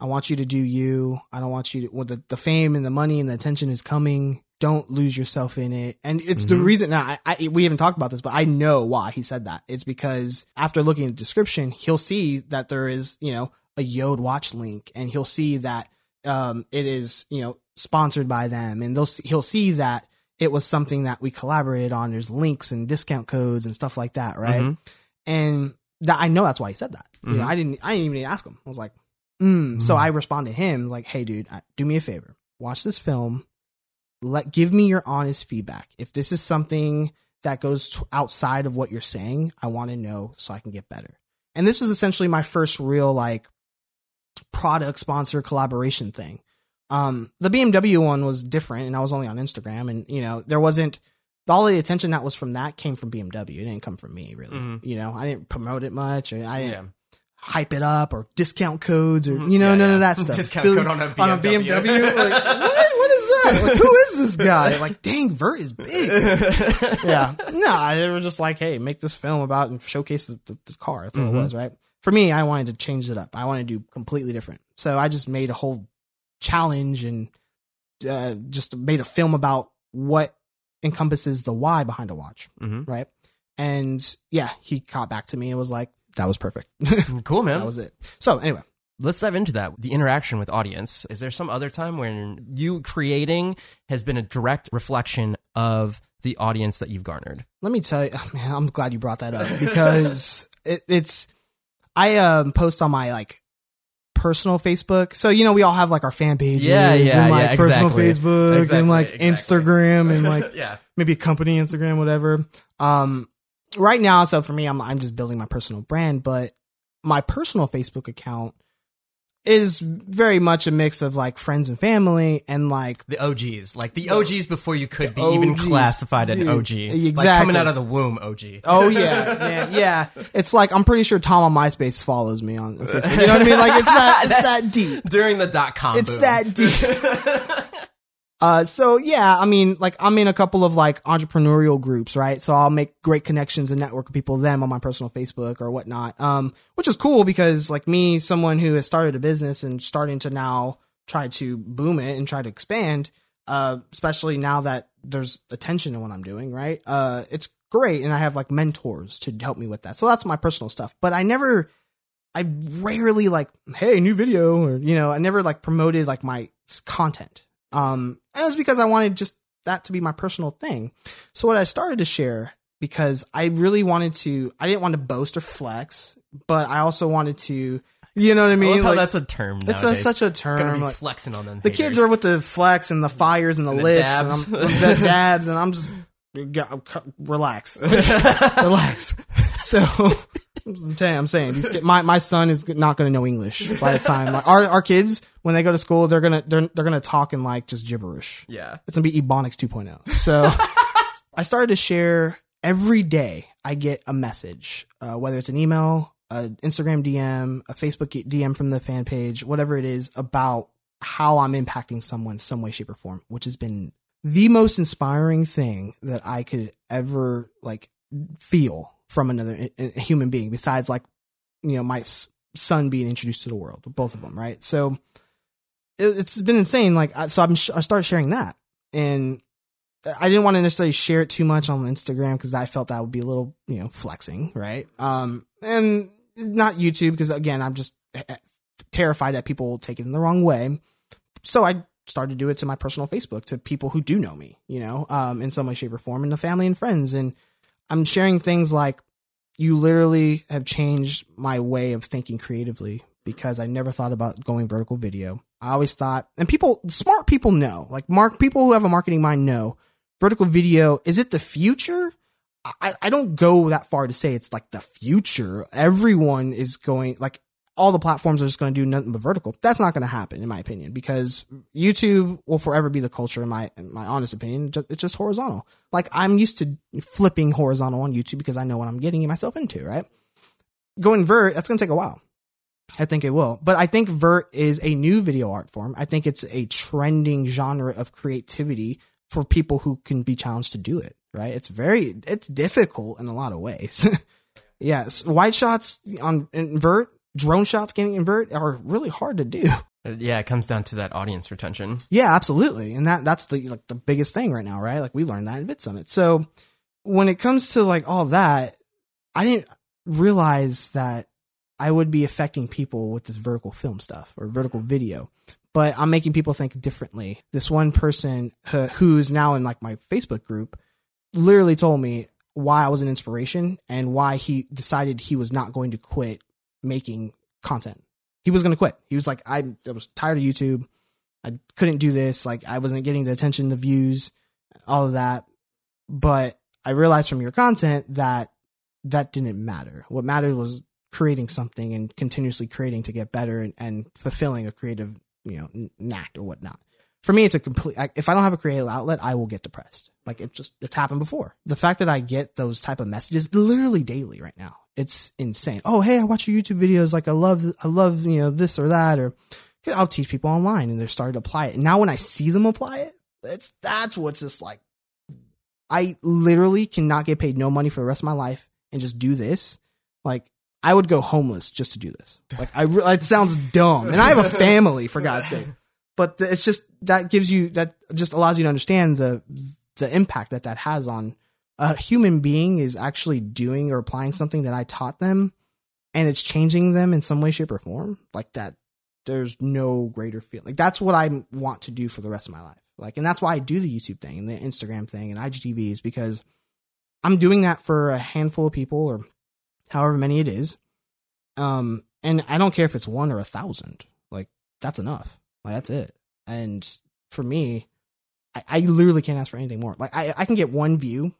"I want you to do you. I don't want you to. Well, the the fame and the money and the attention is coming. Don't lose yourself in it." And it's the reason. Now, I, I we haven't talked about this, but I know why he said that. It's because after looking at the description, he'll see that there is you know a JORD watch link, and he'll see that um, it is you know sponsored by them, and they'll see, he'll see that it was something that we collaborated on. There's links and discount codes and stuff like that, right? Mhm. And that I know that's why he said that. You know, Mhm. I didn't I didn't even ask him. I was like, mm. so I respond to him like, hey, dude, do me a favor, watch this film. Let give me your honest feedback. If this is something that goes t- outside of what you're saying, I want to know so I can get better. And this was essentially my first real like product sponsor collaboration thing. Um, the BMW one was different, and I was only on Instagram, and you know there wasn't all the attention that was from that came from BMW. It didn't come from me, really. Mhm. You know, I didn't promote it much, or I didn't yeah. Hype it up, or discount codes, or you know, Yeah, none yeah. of that stuff. Discount Philly- code on a on a BMW. BMW. like, what? What is that? Like, who is this guy? Like, dang, Vert is big. yeah. No, they were just like, hey, make this film about and showcase the, the, the car. That's all Mhm. it was, right? For me, I wanted to change it up. I wanted to do completely different. So I just made a whole challenge and uh, just made a film about what encompasses the why behind a watch, Mhm. right? And yeah, he caught back to me and was like, that was perfect. Cool, man. that was it. So anyway, Let's dive into that. The interaction with audience. Is there some other time when you creating has been a direct reflection of the audience that you've garnered? let me tell you, man, I'm glad you brought that up because it, it's, I um, post on my like personal Facebook. So, you know, we all have like our fan pages Yeah, yeah, and like yeah, personal exactly. Facebook Exactly, and like exactly. Instagram and like yeah. maybe company Instagram, whatever. Um, right now, so for me, I'm, I'm just building my personal brand, but my personal Facebook account is very much a mix of like friends and family and like The OGs, like the OGs before you could be even OGs, classified an. OG, like Exactly. coming out of the womb, OG. Oh yeah, man, yeah. It's like I'm pretty sure Tom on MySpace follows me on Facebook. You know what I mean? Like it's that it's that deep. During the dot com, It's boom. that deep. Uh, so yeah, I mean, like I'm in a couple of like entrepreneurial groups, right? So I'll make great connections and network with people them on my personal Facebook or whatnot. Um, which is cool because like me, someone who has started a business and starting to now try to boom it and try to expand, uh, especially now that there's attention to what I'm doing, right? Uh, it's great. And I have like mentors to help me with that. So that's my personal stuff, but I never, I rarely like, Hey, new video or, you know, I never like promoted like my content. Um, and it was because I wanted just that to be my personal thing. So what I started to share because I really wanted to, I didn't want to boast or flex, but I also wanted to, you know what I I mean? how Like, that's a term. it's a, such a term. be like- flexing on them. the kids are with the flex and the fires and the, And the lits dabs. and I'm, the dabs and I'm just relax, relax. So I'm saying, I'm saying these my my son is not going to know English by the time like our our kids when they go to school they're gonna they're they're gonna talk in like just gibberish. yeah. It's gonna be Ebonics 2.0. So I started to share every day. I get a message, uh, whether it's an email, an Instagram DM, a Facebook DM from the fan page, whatever it is, about how I'm impacting someone some way, shape, or form, which has been the most inspiring thing that I could ever like feel from another human being. Besides, like you know, my son being introduced to the world, both of them, right? So it, it's been insane. Like, so I'm I started sharing that, and I didn't want to necessarily share it too much on Instagram because I felt that would be a little, you know, flexing, right? Um, and not YouTube because again, I'm just eh, terrified that people will take it in the wrong way. So I started to do it to my personal Facebook to people who do know me, you know, um, in some way, shape, or form, and the family and friends. And I'm sharing things like, you literally have changed my way of thinking creatively because I never thought about going vertical video. I always thought, and people, smart people know, like mark people who have a marketing mind know, vertical video is it the future? I, I don't go that far to say it's like the future. Everyone is going like all the platforms are just going to do nothing but vertical. That's not going to happen, in my opinion, because YouTube will forever be the culture. In my in my honest opinion, it's just horizontal. Like I'm used to flipping horizontal on YouTube because I know what I'm getting myself into. Right, going vert, that's going to take a while. I think it will, but I think vert is a new video art form. I think it's a trending genre of creativity for people who can be challenged to do it. Right, it's very it's difficult in a lot of ways. yes, wide shots on invert, drone shots getting invert are really hard to do. Yeah, it comes down to that audience retention. Yeah, absolutely. And that that's the like the biggest thing right now, right? Like we learned that in Vid Summit. So when it comes to like all that, I didn't realize that I would be affecting people with this vertical film stuff or vertical video. But I'm making people think differently. This one person uh, who's now in like my Facebook group literally told me why I was an inspiration and why he decided he was not going to quit making content. He was going to quit. He was like, I, I was tired of YouTube. I couldn't do this. Like I wasn't getting the attention, the views, all of that. But I realized from your content that that didn't matter. What mattered was creating something and continuously creating to get better and, and fulfilling a creative, you know, knack or whatnot. For me, it's a complete. If I don't have a creative outlet, I will get depressed. Like it just it's happened before. The fact that I get those type of messages literally daily right now, it's insane. Oh, hey, I watch your YouTube videos. Like I love, I love you know this or that or I'll teach people online and they're starting to apply it. And now when I see them apply it, it's that's what's just like I literally cannot get paid no money for the rest of my life and just do this. Like I would go homeless just to do this. Like I re- it sounds dumb. And I have a family for God's sake. But it's just that gives you that just allows you to understand the the impact that that has on a human being is actually doing or applying something that I taught them and it's changing them in some way shape or form. Like that there's no greater feeling. Like that's what I want to do for the rest of my life. Like, and that's why I do the YouTube thing and the Instagram thing and IGTV is because I'm doing that for a handful of people or however many it is. Um, and I don't care if it's one or a thousand. Like, that's enough. Like, that's it. And for me, I, I literally can't ask for anything more. Like, I, I can get one view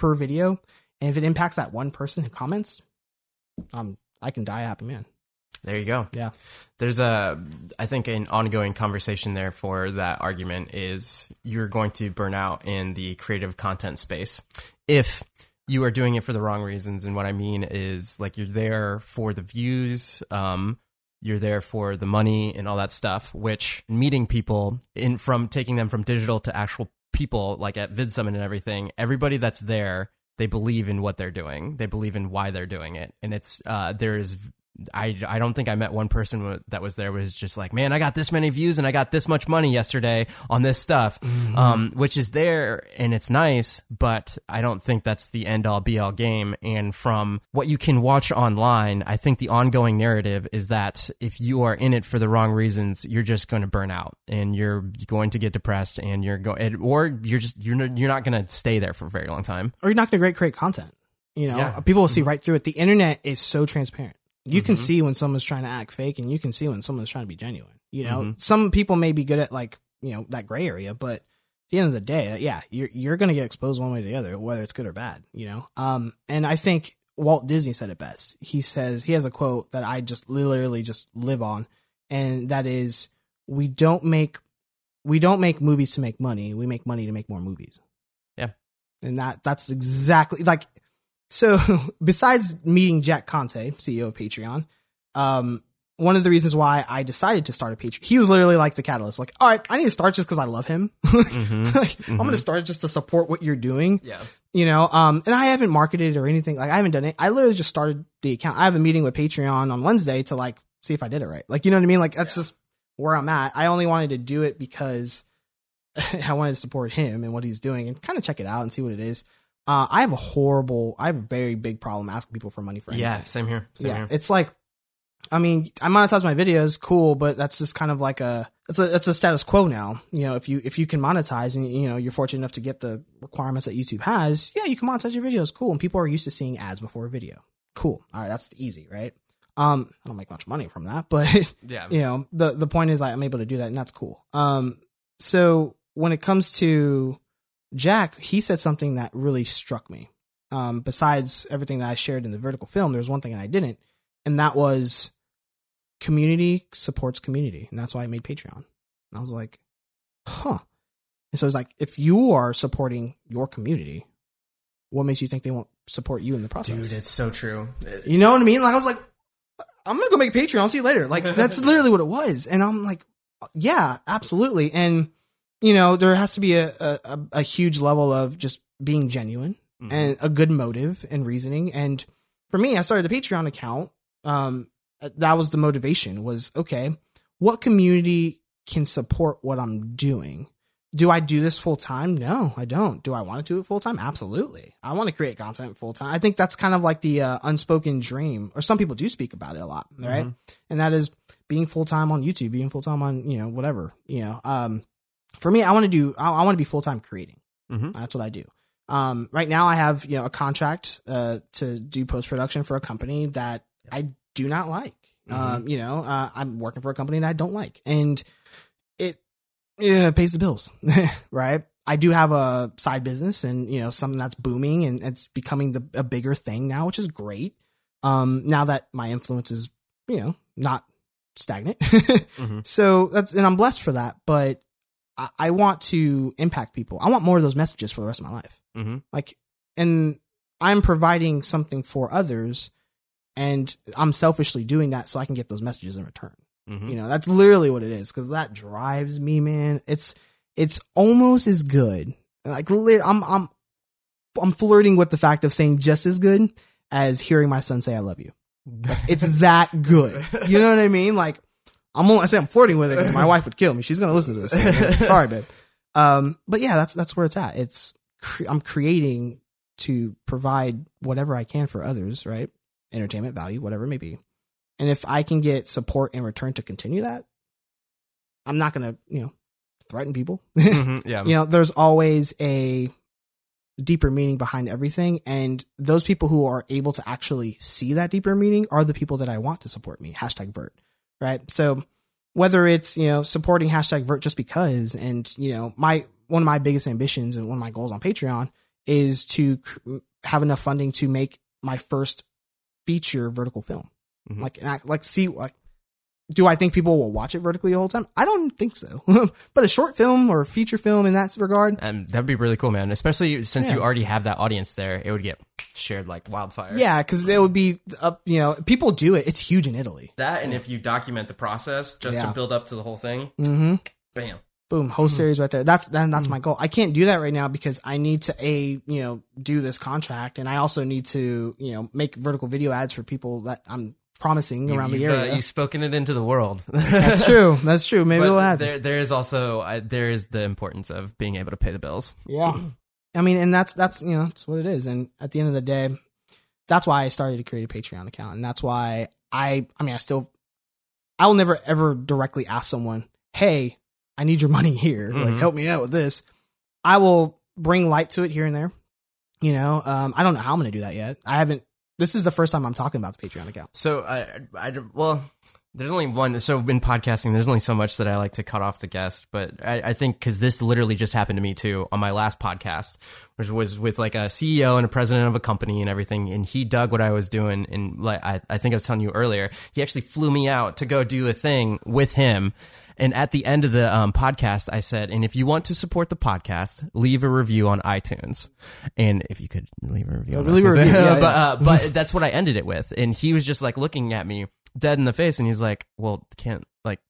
per video, and if it impacts that one person who comments, um, I can die a happy man. There you go. Yeah. There's a, I think, an ongoing conversation there for that argument is you're going to burn out in the creative content space if you are doing it for the wrong reasons. And what I mean is like you're there for the views, um, you're there for the money and all that stuff, which meeting people in from taking them from digital to actual people like at Vid Summit and everything, everybody that's there, they believe in what they're doing. They believe in why they're doing it. And it's uh there is I, I don't think I met one person that was there was just like, man, I got this many views and I got this much money yesterday on this stuff, mm-hmm. um, which is there and it's nice, but I don't think that's the end all be all game. And from what you can watch online, I think the ongoing narrative is that if you are in it for the wrong reasons, you're just going to burn out and you're going to get depressed and you're going, or you're just, you're, you're not going to stay there for a very long time. Or you're not going to create content. You know, yeah. people will see right through it. The internet is so transparent you mm-hmm. can see when someone's trying to act fake and you can see when someone's trying to be genuine. You know, mm-hmm. some people may be good at like, you know, that gray area, but at the end of the day, uh, yeah, you're you're going to get exposed one way or the other, whether it's good or bad, you know. Um and I think Walt Disney said it best. He says he has a quote that I just literally just live on and that is we don't make we don't make movies to make money. We make money to make more movies. Yeah. And that that's exactly like so besides meeting Jack Conte, CEO of Patreon, um, one of the reasons why I decided to start a Patreon, he was literally like the catalyst. Like, all right, I need to start just because I love him. mm-hmm. like, mm-hmm. I'm going to start just to support what you're doing. Yeah. You know, um, and I haven't marketed or anything. Like, I haven't done it. I literally just started the account. I have a meeting with Patreon on Wednesday to like see if I did it right. Like, you know what I mean? Like, that's yeah. just where I'm at. I only wanted to do it because I wanted to support him and what he's doing and kind of check it out and see what it is. Uh, I have a horrible, I have a very big problem asking people for money for anything. Yeah, same here. Same yeah, here. it's like, I mean, I monetize my videos, cool, but that's just kind of like a, it's a, it's a status quo now. You know, if you, if you can monetize and, you know, you're fortunate enough to get the requirements that YouTube has, yeah, you can monetize your videos, cool. And people are used to seeing ads before a video. Cool. All right, that's easy, right? Um, I don't make much money from that, but yeah, you know, the, the point is like, I'm able to do that and that's cool. Um, so when it comes to, Jack, he said something that really struck me. Um, besides everything that I shared in the vertical film, there's one thing that I didn't, and that was community supports community. And that's why I made Patreon. And I was like, huh. And so it's like, if you are supporting your community, what makes you think they won't support you in the process? Dude, it's so true. You know what I mean? Like, I was like, I'm going to go make Patreon. I'll see you later. Like, that's literally what it was. And I'm like, yeah, absolutely. And you know, there has to be a, a, a huge level of just being genuine mm-hmm. and a good motive and reasoning. And for me, I started a Patreon account. Um, that was the motivation was, okay, what community can support what I'm doing? Do I do this full time? No, I don't. Do I want to do it full time? Absolutely. I want to create content full time. I think that's kind of like the uh, unspoken dream, or some people do speak about it a lot, right? Mm-hmm. And that is being full time on YouTube, being full time on, you know, whatever, you know, um, for me, I want to do, I, I want to be full time creating. Mm-hmm. That's what I do. Um, right now I have, you know, a contract, uh, to do post production for a company that I do not like. Mm-hmm. Um, you know, uh, I'm working for a company that I don't like and it, it pays the bills, right? I do have a side business and, you know, something that's booming and it's becoming the, a bigger thing now, which is great. Um, now that my influence is, you know, not stagnant. mm-hmm. So that's, and I'm blessed for that. But I, want to impact people. I want more of those messages for the rest of my life. Mm-hmm. Like, and I'm providing something for others, and I'm selfishly doing that so I can get those messages in return. Mm-hmm. You know, that's literally what it is because that drives me, man. It's it's almost as good. Like, I'm I'm I'm flirting with the fact of saying just as good as hearing my son say "I love you." Like, it's that good. You know what I mean? Like I'm only I say I'm flirting with it because my wife would kill me. She's gonna listen to this. Sorry, babe. Um, but yeah, that's that's where it's at. It's cre- I'm creating to provide whatever I can for others, right? Entertainment value, whatever it may be. And if I can get support in return to continue that, I'm not gonna, you know, threaten people. Mm-hmm, yeah. you know, there's always a deeper meaning behind everything. And those people who are able to actually see that deeper meaning are the people that I want to support me. Hashtag Vert right? So whether it's, you know, supporting hashtag vert just because, and, you know, my, one of my biggest ambitions and one of my goals on Patreon is to cr- have enough funding to make my first feature vertical film. Mm-hmm. Like, I, like see, like, do I think people will watch it vertically the whole time? I don't think so. but a short film or a feature film in that regard, And that'd be really cool, man. Especially since Yeah. you already have that audience there, it would get shared like wildfire. yeah, because it would be up. You know, people do it. It's huge in Italy. That and if you document the process just Yeah. to build up to the whole thing, Mm-hmm. bam. Boom, whole series right there. That's then that's my goal. I can't do that right now because I need to a you know do this contract, and I also need to you know make vertical video ads for people that I'm promising around the area. Uh, you've spoken it into the world. that's true. That's true. Maybe we'll have. there, there is also uh, there is the importance of being able to pay the bills. Yeah. I mean, and that's that's you know that's what it is. And at the end of the day, that's why I started to create a Patreon account, and that's why I I mean I still I will never ever directly ask someone, hey, I need your money here, like Mhm. help me out with this. I will bring light to it here and there. You know, um, I don't know how I'm going to do that yet. I haven't. This is the first time I'm talking about the Patreon account. So I, I, well, there's only one. So in podcasting, there's only so much that I like to cut off the guest. But I, I think because this literally just happened to me too on my last podcast, which was with like a CEO and a president of a company and everything. And he dug what I was doing. And like I, I think I was telling you earlier, he actually flew me out to go do a thing with him. And at the end of the um, podcast, I said, and if you want to support the podcast, leave a review on iTunes. And if you could leave a review, on leave a review, yeah, but, uh, but that's what I ended it with. And he was just like looking at me dead in the face and he's like, well, can't like,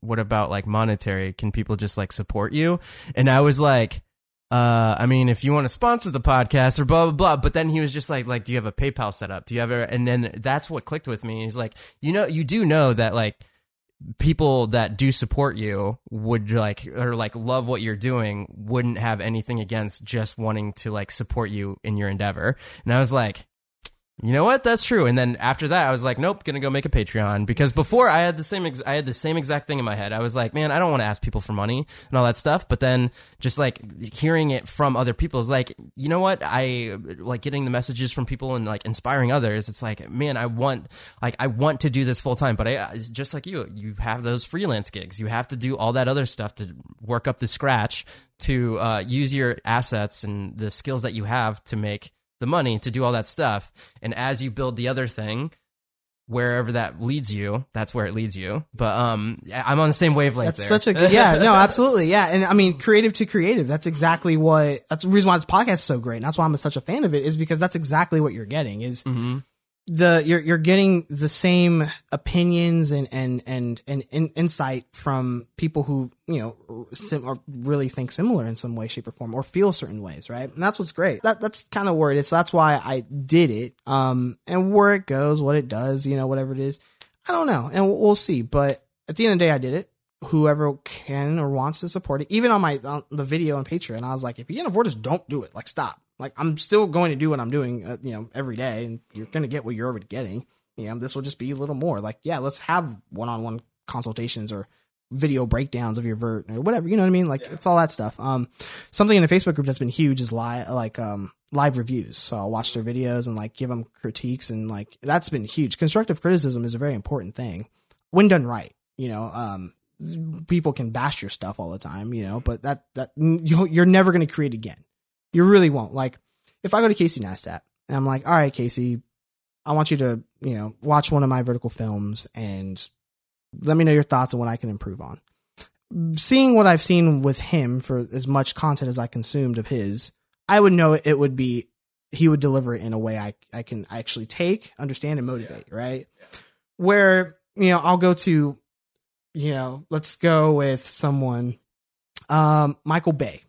what about like monetary? Can people just like support you? And I was like, uh, I mean, if you want to sponsor the podcast or blah, blah, blah. But then he was just like, like, do you have a PayPal set up? Do you have a, and then that's what clicked with me. He's like, you know, you do know that like, people that do support you would like or like love what you're doing wouldn't have anything against just wanting to like support you in your endeavor. And I was like, you know what? That's true. And then after that, I was like, nope, gonna go make a Patreon because before I had the same, ex- I had the same exact thing in my head. I was like, man, I don't want to ask people for money and all that stuff. But then just like hearing it from other people is like, you know what? I like getting the messages from people and like inspiring others. It's like, man, I want, like, I want to do this full time, but I, just like you, you have those freelance gigs. You have to do all that other stuff to work up the scratch to uh, use your assets and the skills that you have to make the money to do all that stuff. And as you build the other thing, wherever that leads you, that's where it leads you. But um, I'm on the same wavelength That's there. such a good, yeah, no, absolutely, yeah, and I mean, creative to creative. That's exactly what. That's the reason why this podcast is so great, and that's why I'm such a fan of it. Is because that's exactly what you're getting. Is Mm-hmm. The you're you're getting the same opinions and and and and, in insight from people who you know sim- or really think similar in some way, shape, or form, or feel certain ways, right? And that's what's great. That that's kind of where it is. So that's why I did it. Um, and where it goes, what it does, you know, whatever it is, I don't know, and we'll, we'll see. But at the end of the day, I did it. Whoever can or wants to support it, even on my on the video on Patreon, I was like, if you can't afford this, don't do it. Like, stop. Like, I'm still going to do what I'm doing, uh, you know, every day, and you're going to get what you're already getting. You know, this will just be a little more. Like, yeah, let's have one-on-one consultations or video breakdowns of your vert or whatever. You know what I mean? Like, it's all that stuff. Um, something in the Facebook group that's been huge is live, like, um, live reviews. So I'll watch their videos and like give them critiques, and like that's been huge. Constructive criticism is a very important thing when done right. You know, um, people can bash your stuff all the time, you know, but that that you you're never going to create again. You really won't. Like if I go to Casey Neistat and I'm like, all right, Casey, I want you to you know watch one of my vertical films and let me know your thoughts on what I can improve on. Seeing what I've seen with him for as much content as I consumed of his, I would know it would be he would deliver it in a way I I can actually take, understand, and motivate. Right, where you know I'll go to, you know, let's go with someone, um, Michael Bay.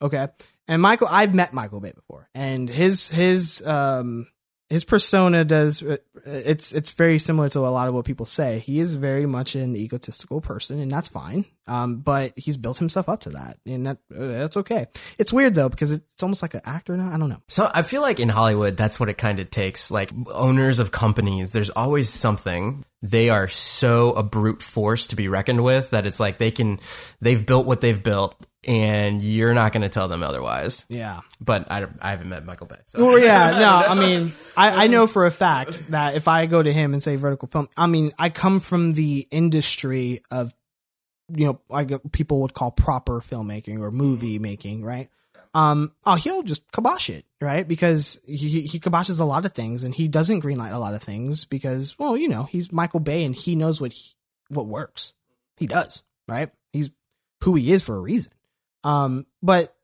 Okay, and Michael, I've met Michael Bay before, and his his um his persona does it's it's very similar to a lot of what people say. He is very much an egotistical person, and that's fine. Um, but he's built himself up to that, and that uh, that's okay. It's weird though because it's almost like an actor now. I don't know. So I feel like in Hollywood, that's what it kind of takes. Like owners of companies, there's always something. They are so a brute force to be reckoned with that it's like they can, they've built what they've built, and you're not going to tell them otherwise. Yeah. But I, I haven't met Michael Bay. So. Well, yeah, no, I mean, I, I know for a fact that if I go to him and say vertical film, I mean, I come from the industry of, you know, like people would call proper filmmaking or movie making, right? Um, oh, he'll just kibosh it, right? Because he, he kiboshes a lot of things and he doesn't greenlight a lot of things because, well, you know, he's Michael Bay and he knows what he, what works. He does, right? He's who he is for a reason. Um, but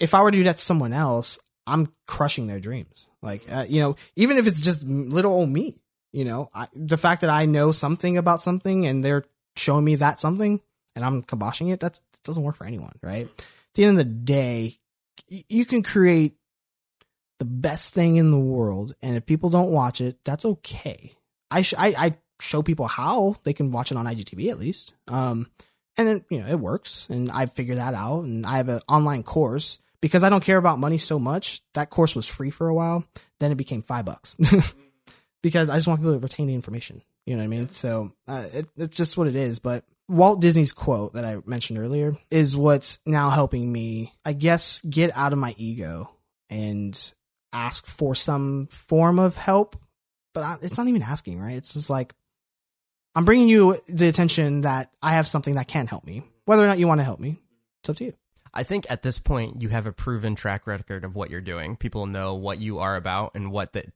if I were to do that to someone else, I'm crushing their dreams. Like, uh, you know, even if it's just little old me, you know, I, the fact that I know something about something and they're showing me that something and I'm kiboshing it, that doesn't work for anyone, right? At the end of the day, you can create the best thing in the world, and if people don't watch it, that's okay. I sh- I, I show people how they can watch it on IGTV at least. Um, and then you know it works, and I figured that out, and I have an online course because I don't care about money so much. That course was free for a while, then it became five bucks because I just want people to retain the information. You know what I mean? So uh, it, it's just what it is. But Walt Disney's quote that I mentioned earlier is what's now helping me, I guess, get out of my ego and ask for some form of help. But I, it's not even asking, right? It's just like, I'm bringing you the attention that I have something that can help me. Whether or not you want to help me, it's up to you. I think at this point you have a proven track record of what you're doing. People know what you are about and what that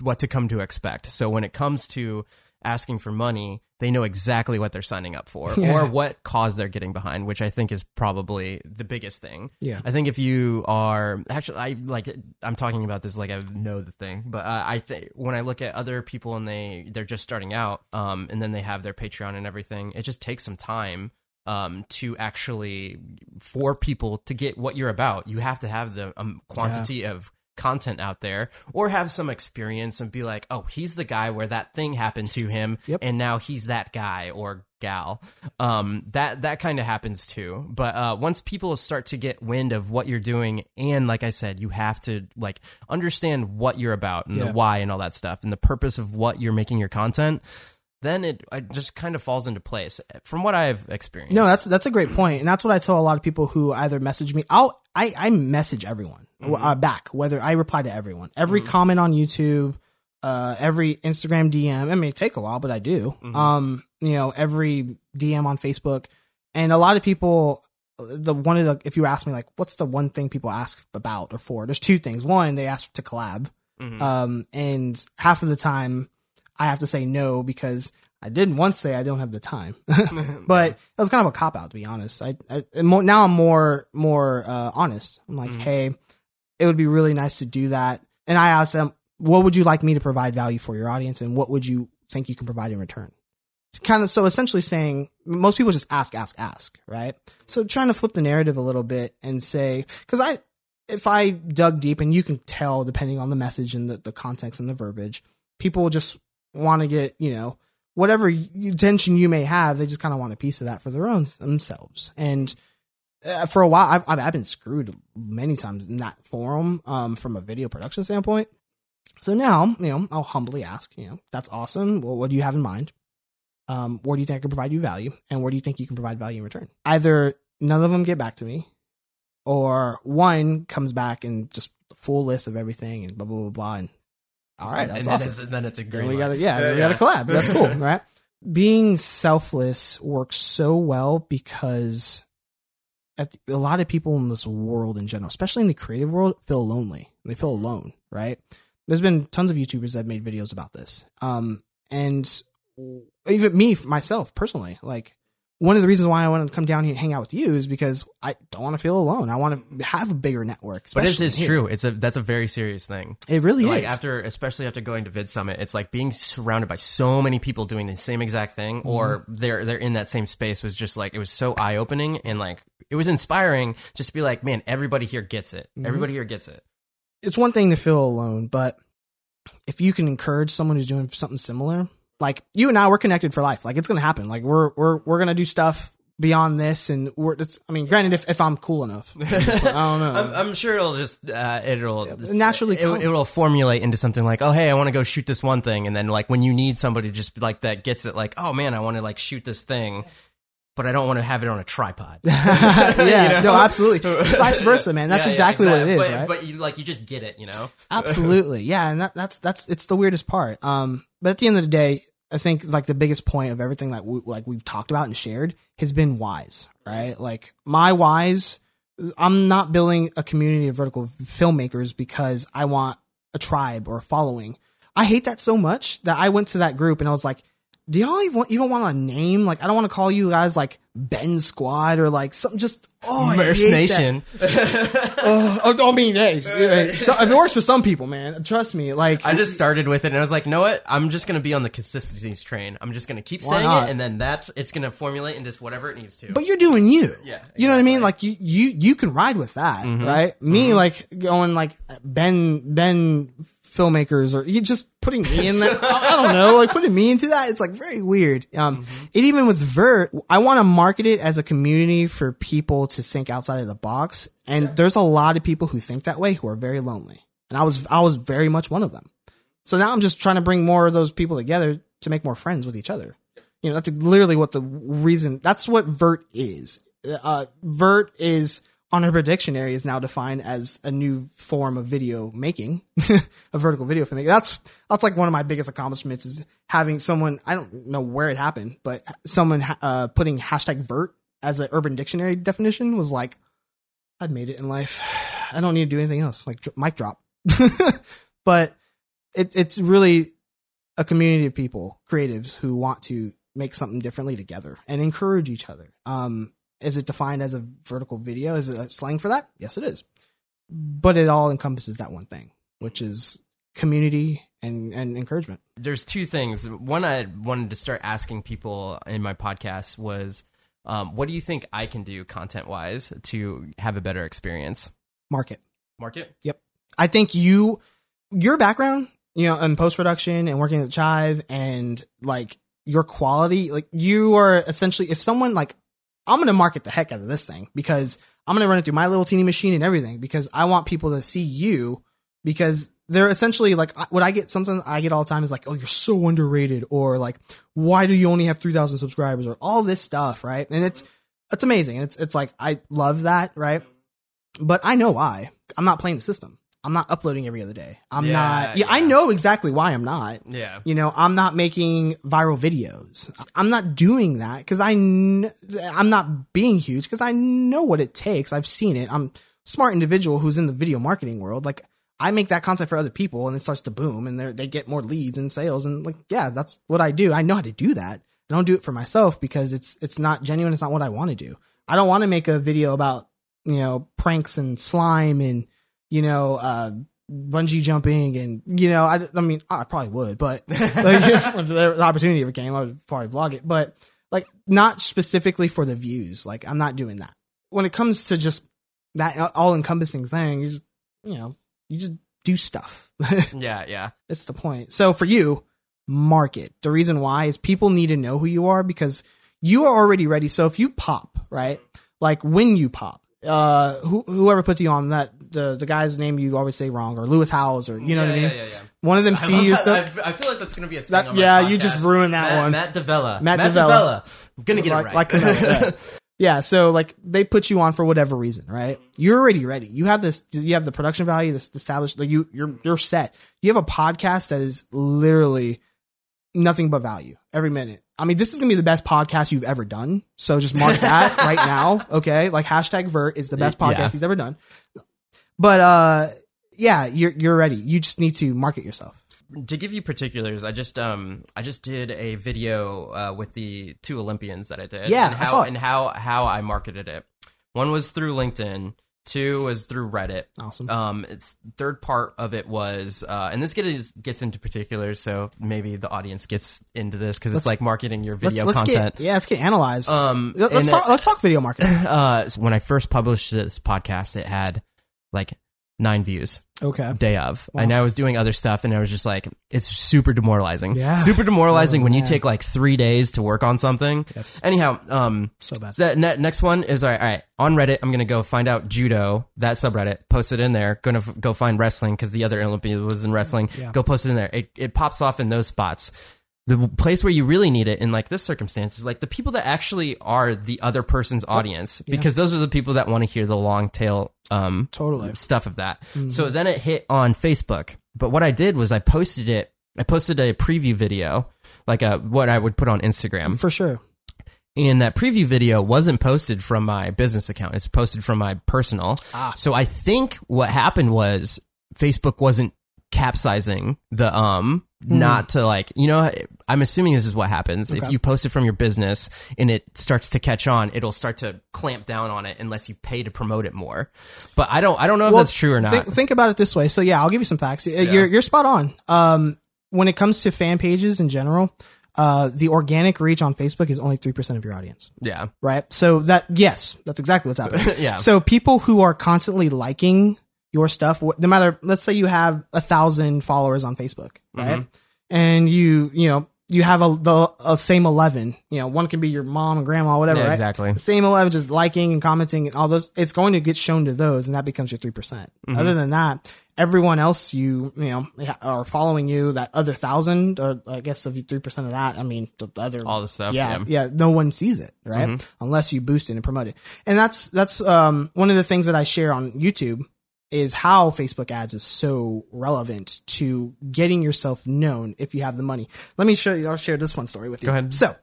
what to come to expect. So when it comes to asking for money, they know exactly what they're signing up for yeah. or what cause they're getting behind, which I think is probably the biggest thing. Yeah. I think if you are actually, I like, I'm talking about this like I know the thing, but uh, I think when I look at other people and they, they're just starting out, um, and then they have their Patreon and everything, it just takes some time um, to actually for people to get what you're about. You have to have the um, quantity yeah. of content out there or have some experience and be like, oh, he's the guy where that thing happened to him yep. and now he's that guy or gal. Um, that that kind of happens too. But uh, once people start to get wind of what you're doing, and like I said, you have to like understand what you're about and yeah. the why and all that stuff and the purpose of what you're making your content then it, it just kind of falls into place from what I've experienced. No, that's that's a great point, and that's what I tell a lot of people who either message me. I'll I, I message everyone mm-hmm. uh, back, whether I reply to everyone, every mm-hmm. comment on YouTube, uh, every Instagram DM. It may take a while, but I do. Mm-hmm. Um, you know, every DM on Facebook, and a lot of people. The one of the if you ask me like, what's the one thing people ask about or for? There's two things. One, they ask to collab, mm-hmm. um, and half of the time I have to say no because I didn't once say I don't have the time, but it was kind of a cop out to be honest. I, I now I'm more more uh, honest. I'm like, mm-hmm. hey, it would be really nice to do that, and I asked them, what would you like me to provide value for your audience, and what would you think you can provide in return? Kind of so essentially saying most people just ask, ask, ask, right? So trying to flip the narrative a little bit and say because I if I dug deep and you can tell depending on the message and the, the context and the verbiage, people just want to get, you know, whatever tension you may have, they just kind of want a piece of that for their own themselves. And uh, for a while, I've, I've been screwed many times in that forum um, from a video production standpoint. So now, you know, I'll humbly ask, you know, that's awesome. Well, what do you have in mind? Um, where do you think I can provide you value? And where do you think you can provide value in return? Either none of them get back to me, or one comes back and just full list of everything and blah blah blah blah, and all right, that's and awesome. Then it's, then it's a great. we got to yeah, yeah, we got to collab. That's cool, right? Being selfless works so well because a lot of people in this world in general, especially in the creative world, feel lonely. They feel alone, right? There's been tons of YouTubers that have made videos about this, um, and even me myself personally, like one of the reasons why I want to come down here and hang out with you is because I don't want to feel alone. I want to have a bigger network. But it's, it's true. It's a that's a very serious thing. It really like is. After, especially after going to Vid Summit, it's like being surrounded by so many people doing the same exact thing, mm-hmm. or they're they're in that same space. Was just like it was so eye opening and like it was inspiring. Just to be like, man, everybody here gets it. Mm-hmm. Everybody here gets it. It's one thing to feel alone, but if you can encourage someone who's doing something similar, like you and I, we're connected for life. Like it's gonna happen. Like we're we're we're gonna do stuff beyond this, and we're. It's, I mean, granted, if, if I'm cool enough, I don't know. I'm, I'm, sure it'll just uh, it'll naturally it, it, will formulate into something like, oh hey, I want to go shoot this one thing, and then like when you need somebody just like that gets it, like oh man, I want to like shoot this thing. But I don't want to have it on a tripod. yeah, you know? no, absolutely. Vice versa, man. That's yeah, exactly, yeah, exactly, what it is, but, right? But you like you just get it, you know. absolutely, yeah, and that, that's that's it's the weirdest part. Um, but at the end of the day, I think like the biggest point of everything that we, like we've talked about and shared has been whys, right? Like my whys, I'm not building a community of vertical filmmakers because I want a tribe or a following. I hate that so much that I went to that group and I was like, do y'all even, even want a name? Like, I don't want to call you guys like Ben Squad or like something just, oh, I Merce hate that. Nation. Oh, oh, don't mean, hey, hey, so, it works for some people, man. Trust me. Like, I just started with it and I was like, know what? I'm just gonna be on the consistencies train. I'm just gonna keep saying not? it, and then that's it's gonna formulate into whatever it needs to. but you're doing you. Yeah, You know what I mean? Like you, you, you can ride with that, mm-hmm. right? Me, mm-hmm. like going like Ben, Ben filmmakers or you just putting me in there. I don't know, like putting me into that. It's like very weird. Um, it even with Vert, I want to market it as a community for people to think outside of the box. And there's a lot of people who think that way who are very lonely. And I was, I was very much one of them. So now I'm just trying to bring more of those people together to make more friends with each other. You know, that's literally what the reason, that's what Vert is. Uh, Vert is on Urban Dictionary is now defined as a new form of video making, a vertical video filmmaking. That's, that's like one of my biggest accomplishments is having someone, I don't know where it happened, but someone, uh, putting hashtag Vert as an Urban Dictionary definition was like, I'd made it in life. I don't need to do anything else. Like mic drop. but it, it's really a community of people, creatives who want to make something differently together and encourage each other. Um, is it defined as a vertical video? Is it a slang for that? Yes, it is. But it all encompasses that one thing, which is community and, and encouragement. There's two things. One I wanted to start asking people in my podcast was, um, what do you think I can do content wise to have a better experience? Market. Market. Yep. I think you, your background, you know, in post production and working at Chive and like your quality, like you are essentially, if someone like, I'm going to market the heck out of this thing because I'm going to run it through my little teeny machine and everything because I want people to see you because they're essentially like what I get something I get all the time is like, oh, you're so underrated or like, why do you only have 3,000 subscribers or all this stuff, right? And it's, it's amazing. It's, it's like, I love that, right? But I know why. I'm not playing the system. I'm not uploading every other day. I'm Yeah, not, yeah, I know exactly why I'm not. Yeah. You know, I'm not making viral videos. I'm not doing that because I, kn- I'm not being huge because I know what it takes. I've seen it. I'm smart individual who's in the video marketing world. Like I make that content for other people and it starts to boom and they they get more leads and sales. And like, yeah, that's what I do. I know how to do that. I don't do it for myself because it's, it's not genuine. It's not what I want to do. I don't want to make a video about, you know, pranks and slime and, you know, uh, bungee jumping and, you know, I, I mean, I probably would, but like, if the opportunity ever came, I would probably vlog it, but like not specifically for the views. Like I'm not doing that. When it comes to just that all encompassing thing, you just, you know, you just do stuff. Yeah. Yeah. That's the point. So for you, market. The reason why is people need to know who you are because you are already ready. So if you pop, right? Like when you pop, uh, who, whoever puts you on that, the, the guy's name you always say wrong or Lewis Howes or, you know yeah, what I mean? Yeah. Yeah. yeah. One of them see your stuff. I, I feel like that's gonna be a thing. That- yeah, you just ruined that Matt, one. Matt Devella. Matt Matt. D'Avella. I'm gonna get like, it right. like Canelo, yeah. yeah. So like they put you on for whatever reason, right? You're already ready. You have this. You have the production value. This established. Like you, you're you're set. You have a podcast that is literally nothing but value every minute. I mean, this is gonna be the best podcast you've ever done. So just mark that right now. Okay, like hashtag Vert is the best podcast Yeah. he's ever done. But uh, yeah, you're you're ready. You just need to market yourself. to give you particulars, I just um I just did a video uh, with the two Olympians that I did. Yeah, and I how saw it. and how how I marketed it. One was through LinkedIn. Two was through Reddit. Awesome. Um, it's third part of it was, uh, and this gets gets into particulars, so maybe the audience gets into this because it's like marketing your Let's, video let's content. get yeah, let's get analyzed. Um, let's it- talk, let's talk video marketing. uh, so when I first published this podcast, it had like nine views Okay. day of, and I was doing other stuff, and I was just like, it's super demoralizing. Yeah. super demoralizing Oh, when you take like three days to work on something. Yes. Anyhow, um, So bad. the ne- next one is all right, all right. On Reddit, I'm gonna go find out judo that subreddit, post it in there. Gonna f- go find wrestling because the other Olympian was in wrestling. Yeah. Go post it in there. It it pops off in those spots. The place where you really need it in like this circumstance is like the people that actually are the other person's audience because those are the people that want to hear the long tail um Totally. stuff of that. So then it hit on Facebook. But what I did was I posted it. I posted a preview video, like a what I would put on Instagram. For sure. And that preview video wasn't posted from my business account. It's posted from my personal. Ah. So I think what happened was Facebook wasn't capsizing the um not to like you know i'm assuming this is what happens if you post it from your business and it starts to catch on it'll start to clamp down on it unless you pay to promote it more but i don't i don't know if that's true or not Think, think about it this way. So yeah, I'll give you some facts. Uh, You're you're spot on. Um, when it comes to fan pages in general, uh, the organic reach on Facebook is only three percent of your audience. yeah right? So that yes, that's exactly what's happening. Yeah. So people who are constantly liking your stuff, no matter, let's say you have a thousand followers on Facebook, right? And you, you know, you have a the a same eleven. You know, one can be your mom and grandma, whatever. Yeah, right? exactly. The same eleven, just liking and commenting and all those. It's going to get shown to those, and that becomes your three percent. Mm-hmm. Other than that. Everyone else you you know are following you that other thousand or I guess if you three percent of that I mean the other All the stuff, yeah yeah. yeah, no one sees it, right? Unless you boost it and promote it. And that's that's um one of the things that I share on YouTube is how Facebook ads is so relevant to getting yourself known if you have the money. Let me show you I'll share this one story with you. Go ahead. So,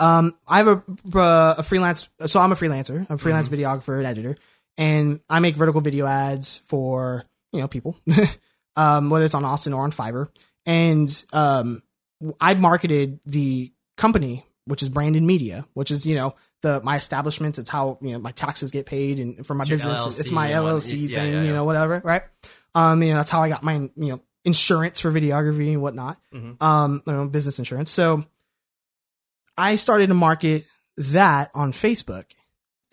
um I have a uh, a freelance so I'm a freelancer. I'm a freelance videographer and editor and I make vertical video ads for, you know, people. um whether it's on Austin or on Fiverr. And um I marketed the company, which is Brandon Media, which is you know the my establishment. It's how you know my taxes get paid, and for my your business, it's my LLC yeah, thing, yeah, you know, whatever, right? Um, you know that's how I got my you know insurance for videography and whatnot, Mhm. um, you know, business insurance. So I started to market that on Facebook.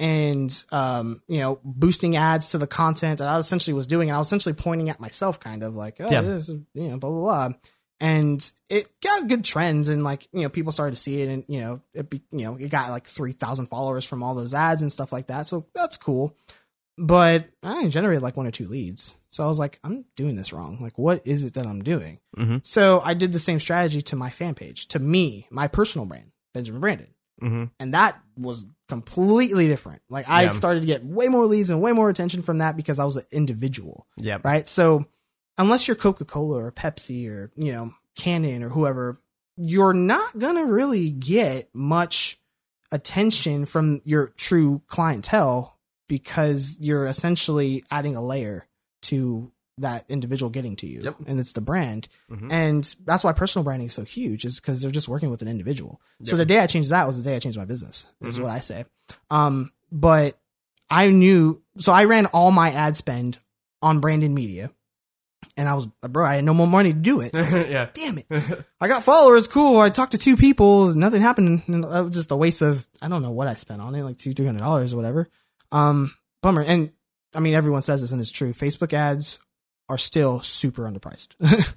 And um, you know, boosting ads to the content that I essentially was doing, and I was essentially pointing at myself, kind of like, oh, Yeah. this is, you know, blah blah blah and it got good trends and like you know people started to see it and you know it be you know it got like 3000 followers from all those ads and stuff like that so that's cool but i generated like one or two leads so i was like i'm doing this wrong like what is it that i'm doing Mhm. so i did the same strategy to my fan page to me my personal brand benjamin brandon mm-hmm. and that was completely different like i Yeah. started to get way more leads and way more attention from that because i was an individual yeah right? So unless you're Coca Cola or Pepsi or you know Canon or whoever, you're not gonna really get much attention from your true clientele because you're essentially adding a layer to that individual getting to you, Yep. and it's the brand, Mhm. and that's why personal branding is so huge, is because they're just working with an individual. So the day I changed that was the day I changed my business. Is Mhm. what I say. Um, but I knew, so I ran all my ad spend on Brandon Media, and I was, bro, I had no more money to do it. yeah Damn it! I got followers, cool. I talked to two people, nothing happened. And that was just a waste of, I don't know what I spent on it, like two, three hundred dollars or whatever. Um, bummer. And I mean, everyone says this, and it's true. Facebook ads are still super underpriced.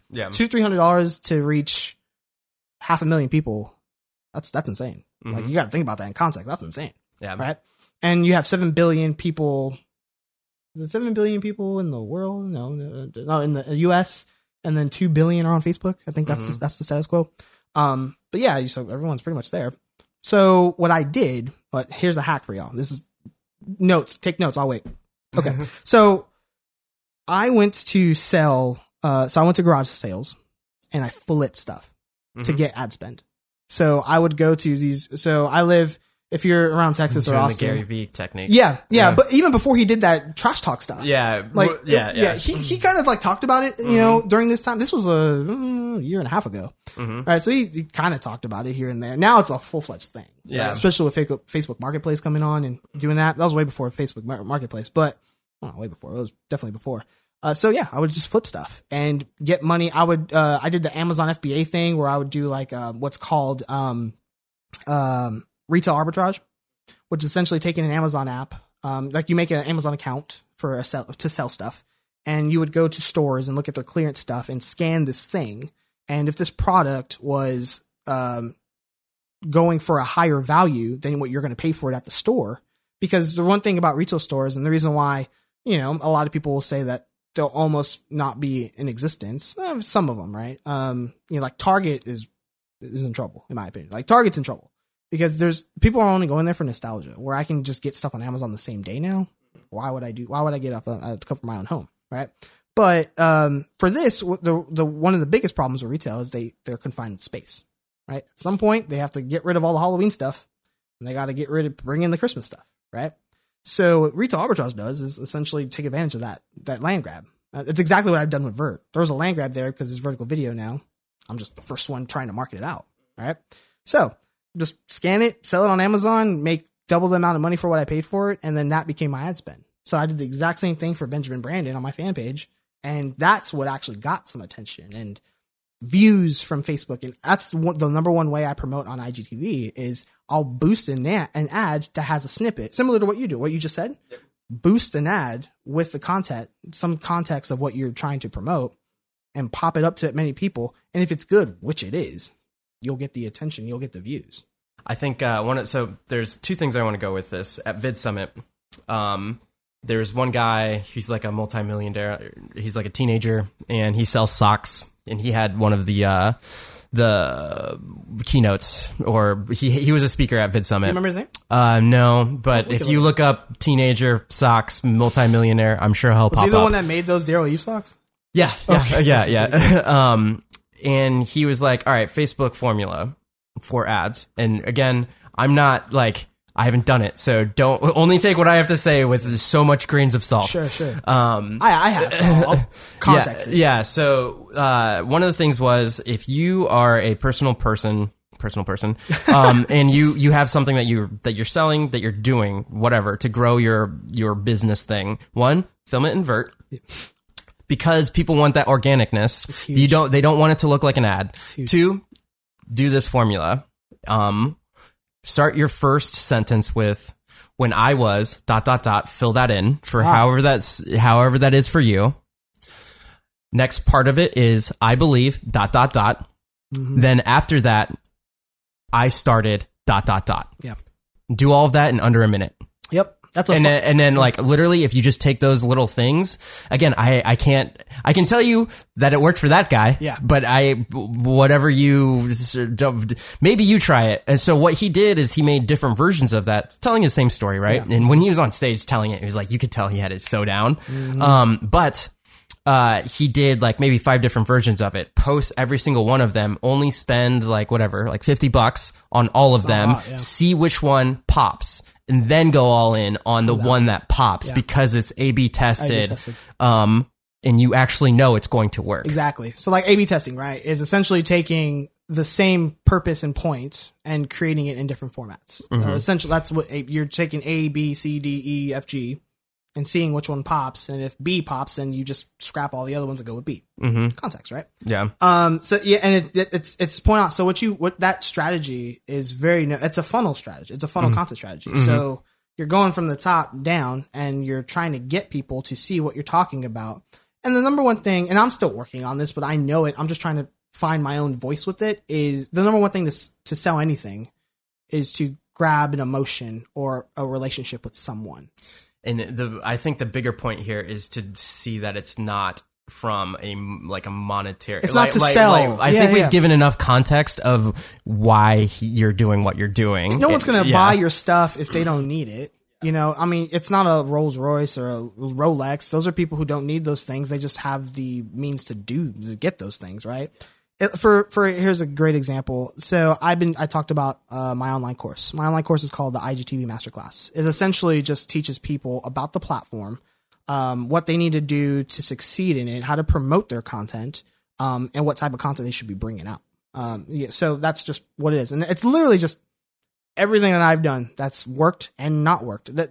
yeah two, three hundred dollars to reach half a million people. That's that's insane. Like Mhm. you got to think about that in context. That's insane yeah right? And you have seven billion people. Is it seven billion people in the world? No, no, no, in the U.S. and then two billion are on Facebook. I think that's the, that's the status quo. Um, but yeah, so everyone's pretty much there. So what I did, but here's a hack for y'all. This is notes. Take notes. I'll wait. Okay. so I went to sell. Uh, so I went to garage sales, and I flipped stuff to Mhm. get ad spend. So I would go to these. So I live. If you're around Texas or Doing the Gary Vee technique yeah, yeah, Yeah. But even before he did that trash talk stuff, yeah like yeah it- yeah, he he kind of like talked about it, you know, during this time. This was a mm, year and a half ago, Mhm. right? So he, he kind of talked about it here and there. Now it's a full fledged thing, right? Yeah. Especially with Facebook, Facebook Marketplace coming on and doing that. That was way before Facebook Marketplace, but well, way before. It was definitely before. Uh, so yeah, I would just flip stuff and get money. I would, uh, I did the Amazon FBA thing where I would do like, uh, what's called, um, um, retail arbitrage, which is essentially taking an Amazon app. Um, like you make an Amazon account for a sell, to sell stuff and you would go to stores and look at their clearance stuff and scan this thing. And if this product was, um, going for a higher value than what you're going to pay for it at the store, because the one thing about retail stores and the reason why, you know, a lot of people will say that they'll almost not be in existence. eh, some of them, right? Um, you know, like Target is is in trouble, in my opinion. Like Target's in trouble because there's people are only going there for nostalgia. Where I can just get stuff on Amazon the same day now. Why would I do? Why would I get up uh, to come from my own home, right? But um, for this, the the one of the biggest problems with retail is they they're confined in space, right? At some point, they have to get rid of all the Halloween stuff, and they got to get rid of bring in the Christmas stuff, right? So what retail arbitrage does is essentially take advantage of that that land grab. Uh, it's exactly what I've done with Vert. There was a land grab there because it's vertical video now, I'm just the first one trying to market it out. Right. So just scan it, sell it on Amazon, make double the amount of money for what I paid for it. And then that became my ad spend. So I did the exact same thing for Benjamin Brandon on my fan page. And that's what actually got some attention and views from Facebook. And that's the number one way I promote on IGTV is I'll boost an ad, an ad that has a snippet similar to what you do, what you just said. Boost an ad with the content, some context of what you're trying to promote and pop it up to many people. And if it's good, which it is, you'll get the attention, you'll get the views. I think uh, one. Of, so there's two things I want to go with this at Vid Summit. Um, there's one guy. He's like a multimillionaire. He's like a teenager, and he sells socks. And he had one of the uh, the keynotes, or he he was a speaker at Vid Summit. You remember his name? Uh, no, but we if you look up teenager socks multimillionaire, I'm sure he'll Was pop he the up. one that made those Daryl Eve socks? Yeah, yeah, yeah, yeah. um, and he was like, "All right, Facebook formula for ads." And again, I'm not like I haven't done it, so don't only take what I have to say with so much grains of salt. Sure, sure. Um, I, I have. So context yeah, yeah. So uh, one of the things was if you are a personal person, personal person, um, and you you have something that you that you're selling, that you're doing, whatever, to grow your your business thing. One, film it in vert. Because people want that organicness, you don't. They don't want it to look like an ad. Two, do this formula. Um, start your first sentence with "When I was dot dot dot." Fill that in for however that's however that is for you. Next part of it is I believe dot dot dot. Then after that, I started dot dot dot. Yeah. Do all of that in under a minute. Yep. That's And fu- then, and then like literally if you just take those little things again I I can't I can tell you that it worked for that guy Yeah. but I whatever you maybe you try it and so what he did is he made different versions of that telling his same story right and when he was on stage telling it he was like you could tell he had it so down Mm-hmm. um but uh, he did like maybe five different versions of it. Post every single one of them. Only spend like whatever, like fifty bucks on all of them. yeah. See which one pops, and then go all in on the one that pops because it's A/B tested. tested. Um, and you actually know it's going to work. Exactly. So like A/B testing, right, is essentially taking the same purpose and point and creating it in different formats. Mm-hmm. Uh, essentially, that's what a, you're taking A, B, C, D, E, F, G, and seeing which one pops. And if B pops, then you just scrap all the other ones and go with B. Mm-hmm. Context, right? Yeah. Um. So yeah, and it, it, it's it's point out. So what you what that strategy is very. It's a funnel strategy. It's a funnel content strategy. So you're going from the top down, and you're trying to get people to see what you're talking about. And the number one thing, and I'm still working on this, but I know it. I'm just trying to find my own voice with it. Is the number one thing to to sell anything is to grab an emotion or a relationship with someone. And the I think the bigger point here is to see that it's not from a like a monetary. It's not to like- sell. like, I Yeah, think we've given enough context of why he, you're doing what you're doing. no one's going to Yeah. buy your stuff if they don't need it. You know, I mean, it's not a Rolls Royce or a Rolex. Those are people who don't need those things. They just have the means to do to get those things, right? It- for for here's a great example. So I've been I talked about uh, my online course. My online course is called the IGTV Masterclass. It essentially just teaches people about the platform, um, what they need to do to succeed in it, how to promote their content, um, and what type of content they should be bringing out. Um, yeah, so that's just what it is, and it's literally just everything that I've done that's worked and not worked. That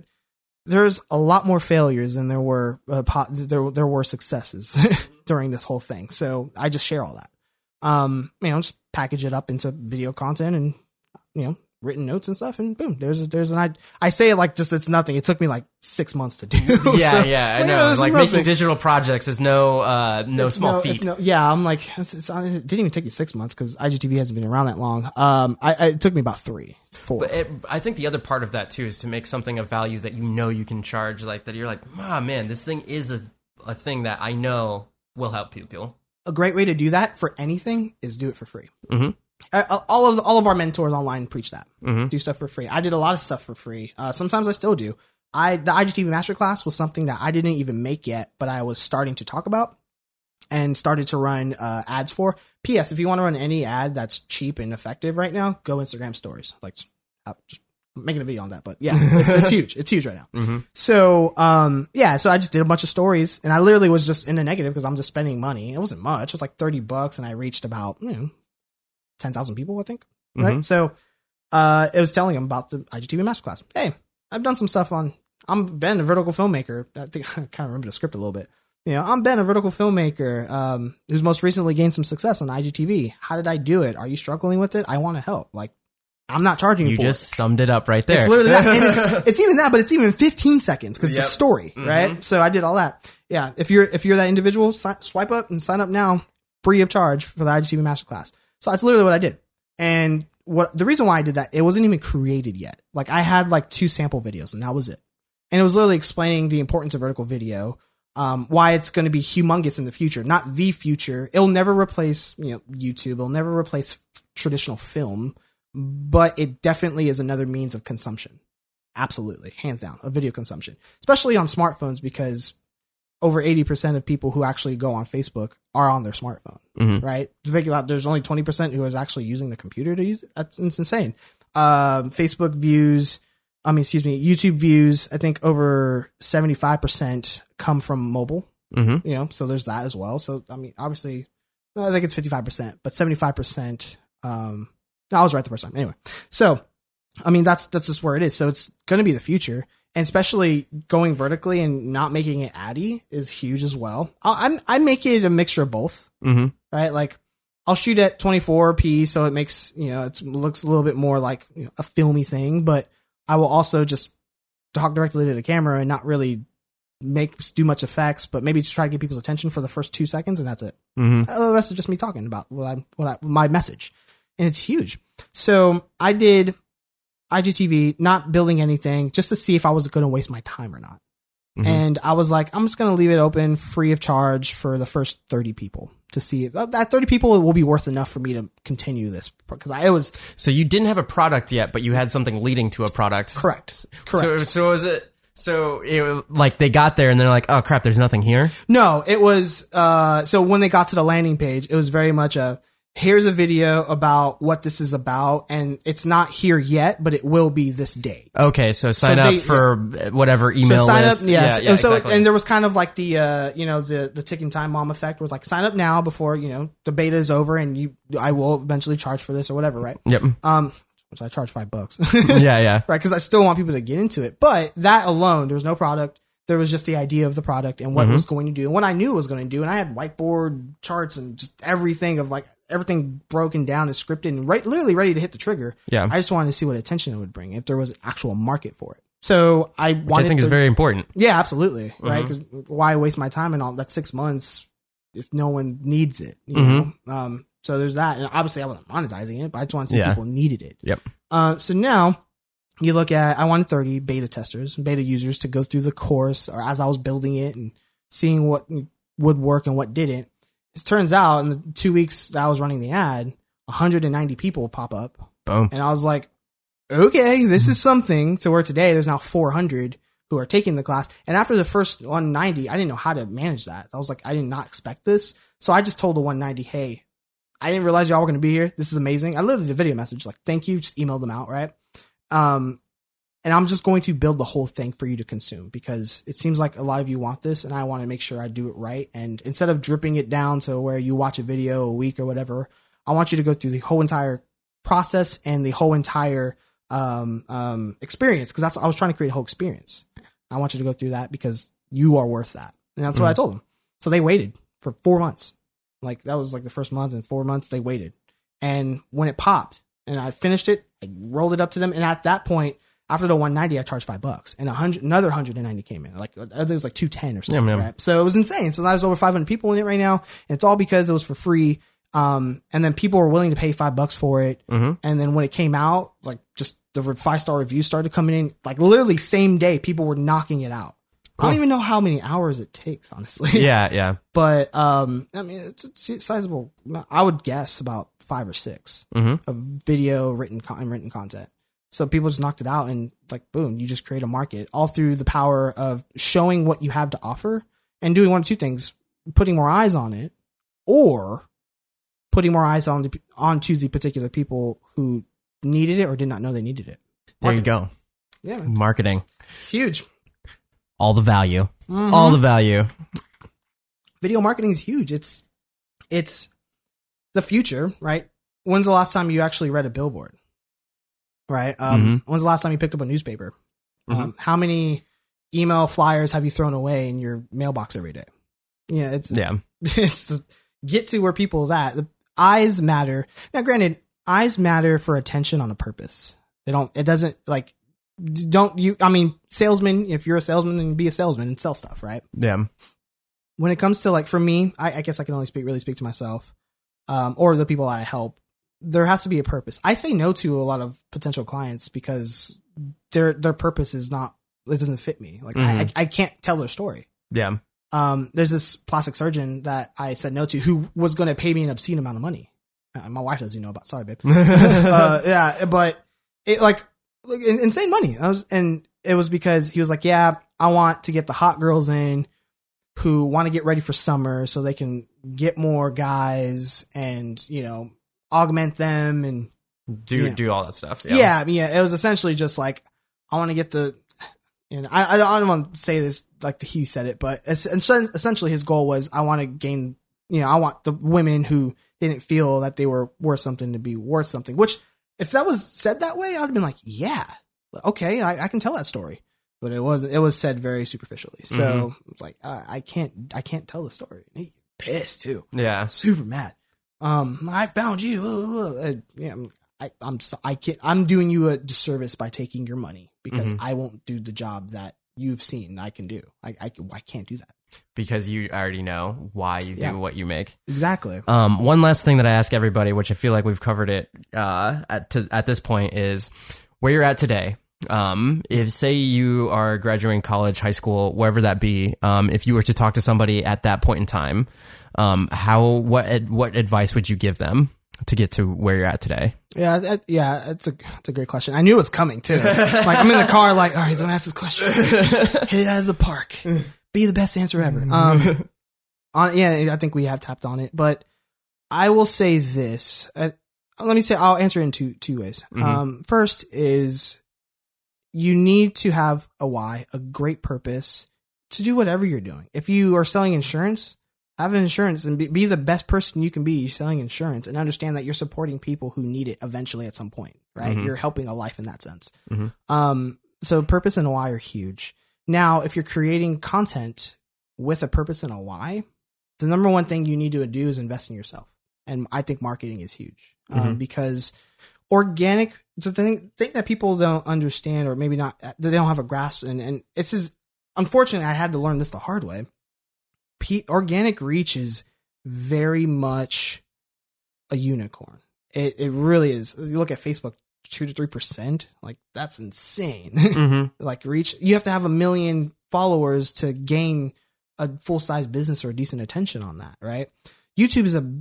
there's a lot more failures than there were uh, po- there there were successes during this whole thing. So I just share all that. Um, you know, just package it up into video content and you know written notes and stuff, and boom, there's a, there's an I I say it like just it's nothing. It took me like six months to do. Yeah, So, yeah, I know. like making digital projects is no uh no It's small no- feat. no- yeah, I'm like, it's, it's, it didn't even take me six months because IGTV hasn't been around that long. Um, I, I it took me about three, four. But it, I think the other part of that too is to make something of value that you know you can charge, like that. You're like, ah, man, this thing is a a thing that I know will help people. A great way to do that for anything is do it for free. Mhm. Uh, all of the, all of our mentors online preach that. Mhm. Do stuff for free. I did a lot of stuff for free. Uh, sometimes I still do. I the IGTV Masterclass was something that I didn't even make yet, but I was starting to talk about and started to run uh, ads for. P.S. If you want to run any ad that's cheap and effective right now, go Instagram Stories. Like, just I'm making a video on that, but yeah, it's, it's huge. It's huge right now. So, um, yeah, so I just did a bunch of stories and I literally was just in the negative because I'm just spending money. It wasn't much. It was like 30 bucks and I reached about, you know, 10,000 people, I think. Right. So, uh, it was telling them about the IGTV masterclass. Hey, I've done some stuff on, I'm Ben, a vertical filmmaker. I think I kind of remember the script a little bit. You know, I'm Ben, a vertical filmmaker, um, who's most recently gained some success on IGTV. How did I do it? Are you struggling with it? I want to help. Like, I'm not charging you, You just it. summed it up right there. It's literally that. And it's, it's even that, but it's even 15 seconds because Yep. it's a story, right? So I did all that. Yeah. If you're, if you're that individual, si- swipe up and sign up now free of charge for the IGTV masterclass. So that's literally what I did. And what the reason why I did that, it wasn't even created yet. Like I had like two sample videos and that was it. And it was literally explaining the importance of vertical video, um, why it's going to be humongous in the future, not the future. It'll never replace, you know, YouTube. It'll never replace traditional film, but it definitely is another means of consumption. Absolutely, hands down, of video consumption, especially on smartphones because over 80% of people who actually go on Facebook are on their smartphone, Mhm. right? To figure out there's only 20% who is actually using the computer to use it. That's it's insane. Um, Facebook views, I mean, excuse me, YouTube views, I think over 75% come from mobile, Mhm. you know, so there's that as well. So, I mean, obviously, I think it's 55%, but 75%, um, I was right the first time. Anyway, so, I mean, that's, that's just where it is. So it's going to be the future. And especially going vertically and not making it addy is huge as well. I, I'm, I make it a mixture of both Mhm. right? Like I'll shoot at 24p, so it makes you know it looks a little bit more like you know, a filmy thing. But I will also just talk directly to the camera and not really make do much effects, but maybe just try to get people's attention for the first two seconds, and that's it. Mhm. Uh, The rest is just me talking about what I what I my message, and it's huge. So I did IGTV, not building anything, just to see if I was going to waste my time or not. Mhm. And I was like, I'm just going to leave it open free of charge for the first 30 people to see if that 30 people will be worth enough for me to continue this because I it was So you didn't have a product yet, but you had something leading to a product. correct. Correct. So, so was it? So it, like they got there and they're like, oh crap, there's nothing here. no, it was, uh, so when they got to the landing page, it was very much a, here's a video about what this is about. And it's not here yet, but it will be this day. Okay, so sign So up they- for whatever email so sign list. up, yes. Yeah, yeah, so exactly. and there was kind of like the uh, you know the the ticking time bomb effect, was like sign up now before you know the beta is over, and you I will eventually charge for this or whatever, right? yep. Um, which I charge five bucks, Yeah, yeah. right? Because I still want people to get into it. But that alone, there was no product. There was just the idea of the product and what it was going to do and what I knew it was going to do. And I had whiteboard charts and just everything of like everything broken down and scripted and right, literally ready to hit the trigger. Yeah. I just wanted to see what attention it would bring if there was an actual market for it. So I Which wanted I think to, is very important. yeah, absolutely. Right. Because why waste my time and all that six months if no one needs it? You know? Um, so there's that. And obviously I wasn't monetizing it, but I just want to see Yeah. people needed it. Yep. Uh, so now you look at, I wanted 30 beta testers, beta users to go through the course or as I was building it and seeing what would work and what didn't. It turns out in the two weeks that I was running the ad, 190 people pop up. Boom. And I was like, okay, this is something. So where today there's now 400 who are taking the class. And after the first 190, I didn't know how to manage that. I was like, I did not expect this. So I just told the 190, hey, I didn't realize y'all were going to be here. This is amazing. I literally did a video message like, thank you. Just emailed them out, right? Um, and I'm just going to build the whole thing for you to consume because it seems like a lot of you want this and I want to make sure I do it right. And instead of dripping it down to where you watch a video a week or whatever, I want you to go through the whole entire process and the whole entire um, um, experience because that's I was trying to create a whole experience. I want you to go through that because you are worth that, and that's what I told them. So they waited for four months. Like that was like the first month and four months they waited, and when it popped and I finished it, I rolled it up to them, and at that point. After the 190, I charged five bucks, and a hundred, another 190 came in. Like I think it was like 210 or something, man. right? So it was insane. So now there's over 500 people in it right now, and it's all because it was for free. Um, and then people were willing to pay five bucks for it. Mhm. And then when it came out, like just the five star reviews started coming in, like literally same day, people were knocking it out. I don't even know how many hours it takes, honestly. Yeah, yeah. but um, I mean, it's a sizable. I would guess about five or 6 Mhm. of video written con- written content. So people just knocked it out and like boom, you just create a market all through the power of showing what you have to offer and doing one of two things: putting more eyes on it, or putting more eyes on the, onto the particular people who needed it or did not know they needed it. There you go. Yeah, man. Marketing. it's huge. All the value. Mm-hmm. All the value. video marketing is huge. It's it's the future, right? When's the last time you actually read a billboard? Right? Um, When's the last time you picked up a newspaper? Um, how many email flyers have you thrown away in your mailbox every day? Yeah, it's Yeah. it's get to where people's at. The eyes matter. Now, granted, eyes matter for attention on a purpose. They don't. It doesn't like. Don't you? I mean, salesman. If you're a salesman, then be a salesman and sell stuff, right? Yeah. when it comes to like for me, I, I guess I can only speak really speak to myself, um, or the people I help. There has to be a purpose. I say no to a lot of potential clients because their their purpose is not it doesn't fit me. Like I, I I can't tell their story. Yeah. Um, there's this plastic surgeon that I said no to who was going to pay me an obscene amount of money. Uh, my wife doesn't know about. Sorry, babe. uh, yeah, but it like, like insane money. I was, and it was because he was like, "Yeah, I want to get the hot girls in who want to get ready for summer, so they can get more guys and you know augment them and Do Yeah. do all that stuff. yeah, I mean, yeah, it was essentially just like I want to get the, and I I don't, I don't want to say this like the Hugh said it, but es- essentially his goal was I want to gain, you know, I want the women who didn't feel that they were worth something to be worth something. Which, if that was said that way, I would have been like, yeah, okay, I, I can tell that story. But it wasn't. It was said very superficially, so it's like uh, I can't. I can't tell the story. He pissed too Yeah. super mad. Um, I found you. Uh, yeah, I'm- I, I'm so, I can't. I'm doing you a disservice by taking your money because I won't do the job that you've seen I can do. I I, I can't do that. Because you already know why you do Yeah. what you make. Exactly. Um, one last thing that I ask everybody, which I feel like we've covered it uh, at to, at this point, is where you're at today. Um, if say you are graduating college, high school, wherever that be, um, if you were to talk to somebody at that point in time, um, how what ad, what advice would you give them to get to where you're at today? Yeah, that, yeah. That's a that's a great question. I knew it was coming too. like I'm in the car, like, all right, he's gonna ask this question. Hit it out of the park. Be the best answer ever. Um, on yeah, I think we have tapped on it, but I will say this. Uh, let me say I'll answer in two two ways. Um, first is you need to have a why, a great purpose to do whatever you're doing. If you are selling insurance, have an insurance and be, be the best person you can be selling insurance and understand that you're supporting people who need it eventually at some point, right? You're helping a life in that sense. Mhm. Um, so purpose and why are huge. Now, if you're creating content with a purpose and a why, the number one thing you need to do is invest in yourself. And I think marketing is huge um, because organic, the thing, thing that people don't understand or maybe not, they don't have a grasp. And, and it's is unfortunately, I had to learn this the hard way. P- organic reach is very much a unicorn. It, it really is. You look at Facebook, two to three percent. Like that's insane. Mm-hmm. like reach you have to have a million followers to gain a full size business or a decent attention on that, right? YouTube is a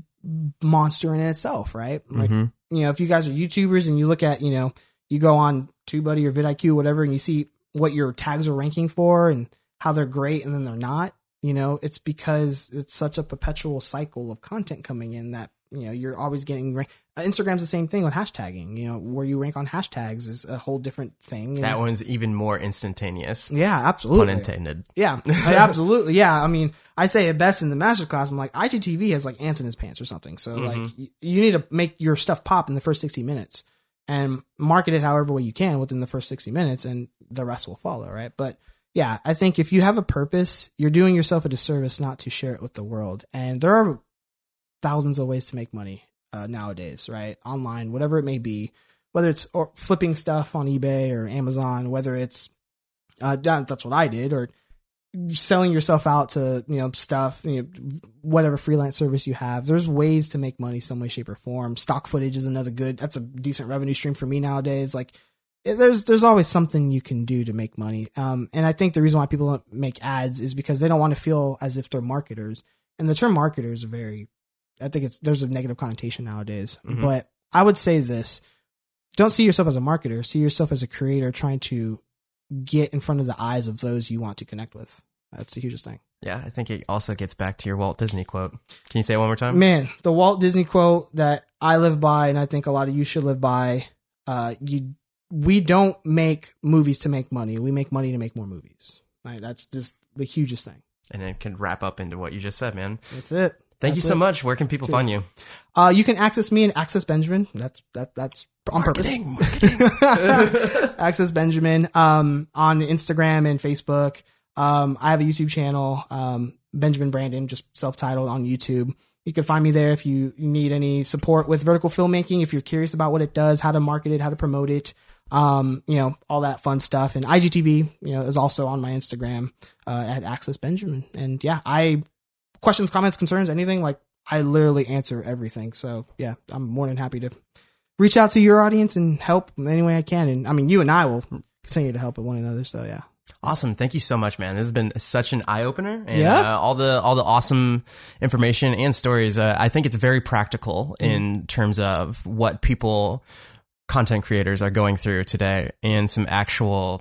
monster in itself, right? Like Mhm. You know, if you guys are YouTubers and you look at, you know, you go on TubeBuddy or vidIQ, whatever, and you see what your tags are ranking for and how they're great and then they're not, you know, it's because it's such a perpetual cycle of content coming in that, you know, you're always getting rank. Uh, Instagram's the same thing with hashtagging, you know, where you rank on hashtags is a whole different thing. That one's even more instantaneous. yeah, absolutely. Pun intended. Yeah, I- absolutely. Yeah, I mean, I say it best in the master class I'm like, IGTV has like ants in his pants or something. So like, y- you need to make your stuff pop in the first 60 minutes and market it however way you can within the first 60 minutes, and the rest will follow, right? But yeah, I think if you have a purpose, you're doing yourself a disservice not to share it with the world. And there are thousands of ways to make money uh, nowadays, right? Online, whatever it may be, whether it's or flipping stuff on eBay or Amazon, whether it's uh, that's what I did, or selling yourself out to you know stuff, you know, whatever freelance service you have. There's ways to make money some way, shape, or form. Stock footage is another good. That's a decent revenue stream for me nowadays. Like there's there's always something you can do to make money. Um, and I think the reason why people don't make ads is because they don't want to feel as if they're marketers. And the term marketers are very, I think it's there's a negative connotation nowadays. Mhm. But I would say this: don't see yourself as a marketer. See yourself as a creator trying to get in front of the eyes of those you want to connect with. That's the hugest thing. Yeah, I think it also gets back to your Walt Disney quote. Can you say it one more time? Man, the Walt Disney quote that I live by, and I think a lot of you should live by. Uh, you we don't make movies to make money. We make money to make more movies. Like, that's just the hugest thing. And it can wrap up into what you just said, man. That's it. Thank you so it. much. Where can people find you? Uh, you can access me and access Benjamin. That's that that's on purpose. access Benjamin um, on Instagram and Facebook. Um, I have a YouTube channel, um, Benjamin Brandon, just self-titled on YouTube. You can find me there if you, you need any support with vertical filmmaking. If you're curious about what it does, how to market it, how to promote it, um, you know, all that fun stuff. And IGTV, you know, is also on my Instagram uh, at Access Benjamin. And yeah, I questions, comments, concerns, anything like I literally answer everything. So yeah, I'm more than happy to reach out to your audience and help in any way I can. And I mean, you and I will continue to help with one another. So yeah. Awesome. Thank you so much, man. This has been such an eye opener and Yeah. uh, all the all the awesome information and stories. Uh, I think it's very practical Mm-hmm. in terms of what people content creators are going through today and some actual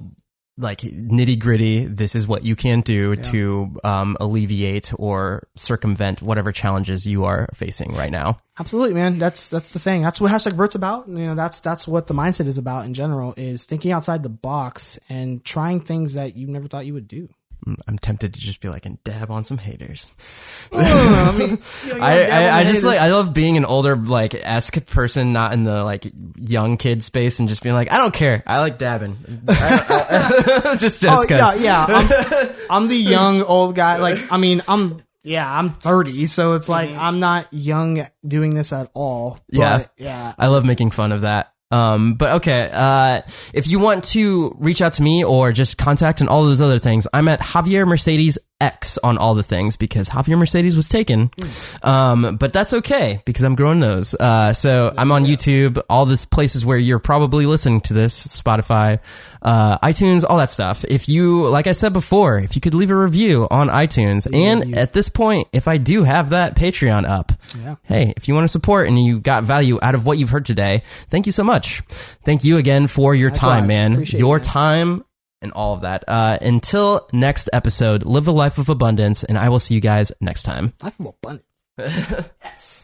like nitty gritty. This is what you can do to um, alleviate or circumvent whatever challenges you are facing right now. Absolutely, man. That's that's the thing. That's what hashtag Vert's about. You know, that's that's what the mindset is about in general. Is thinking outside the box and trying things that you never thought you would do. I'm tempted to just be like and dab on some haters. Oh, I mean, you know, I, I, I the just haters. like I love being an older like esque person, not in the like young kid space, and just being like, I don't care. I like dabbing, I- I- just just Oh because. yeah, yeah. I'm, I'm the young old guy. Like, I mean, I'm yeah, I'm 30, so it's like mhm. I'm not young doing this at all. But, Yeah. yeah. I love making fun of that. Um, but okay, uh, if you want to reach out to me or just contact and all those other things, I'm at Javier Mercedes X on all the things because Javier Mercedes was taken. Um, but that's okay because I'm growing those. Uh, so I'm on YouTube, all these places where you're probably listening to this, Spotify, uh, iTunes, all that stuff. If you, like I said before, if you could leave a review on iTunes and at this point, if I do have that Patreon up, Yeah. hey, if you want to support and you got value out of what you've heard today, thank you so much. Thank you again for your time, man. Your time and all of that. Uh, until next episode, live a life of abundance, and I will see you guys next time. Life of abundance. yes.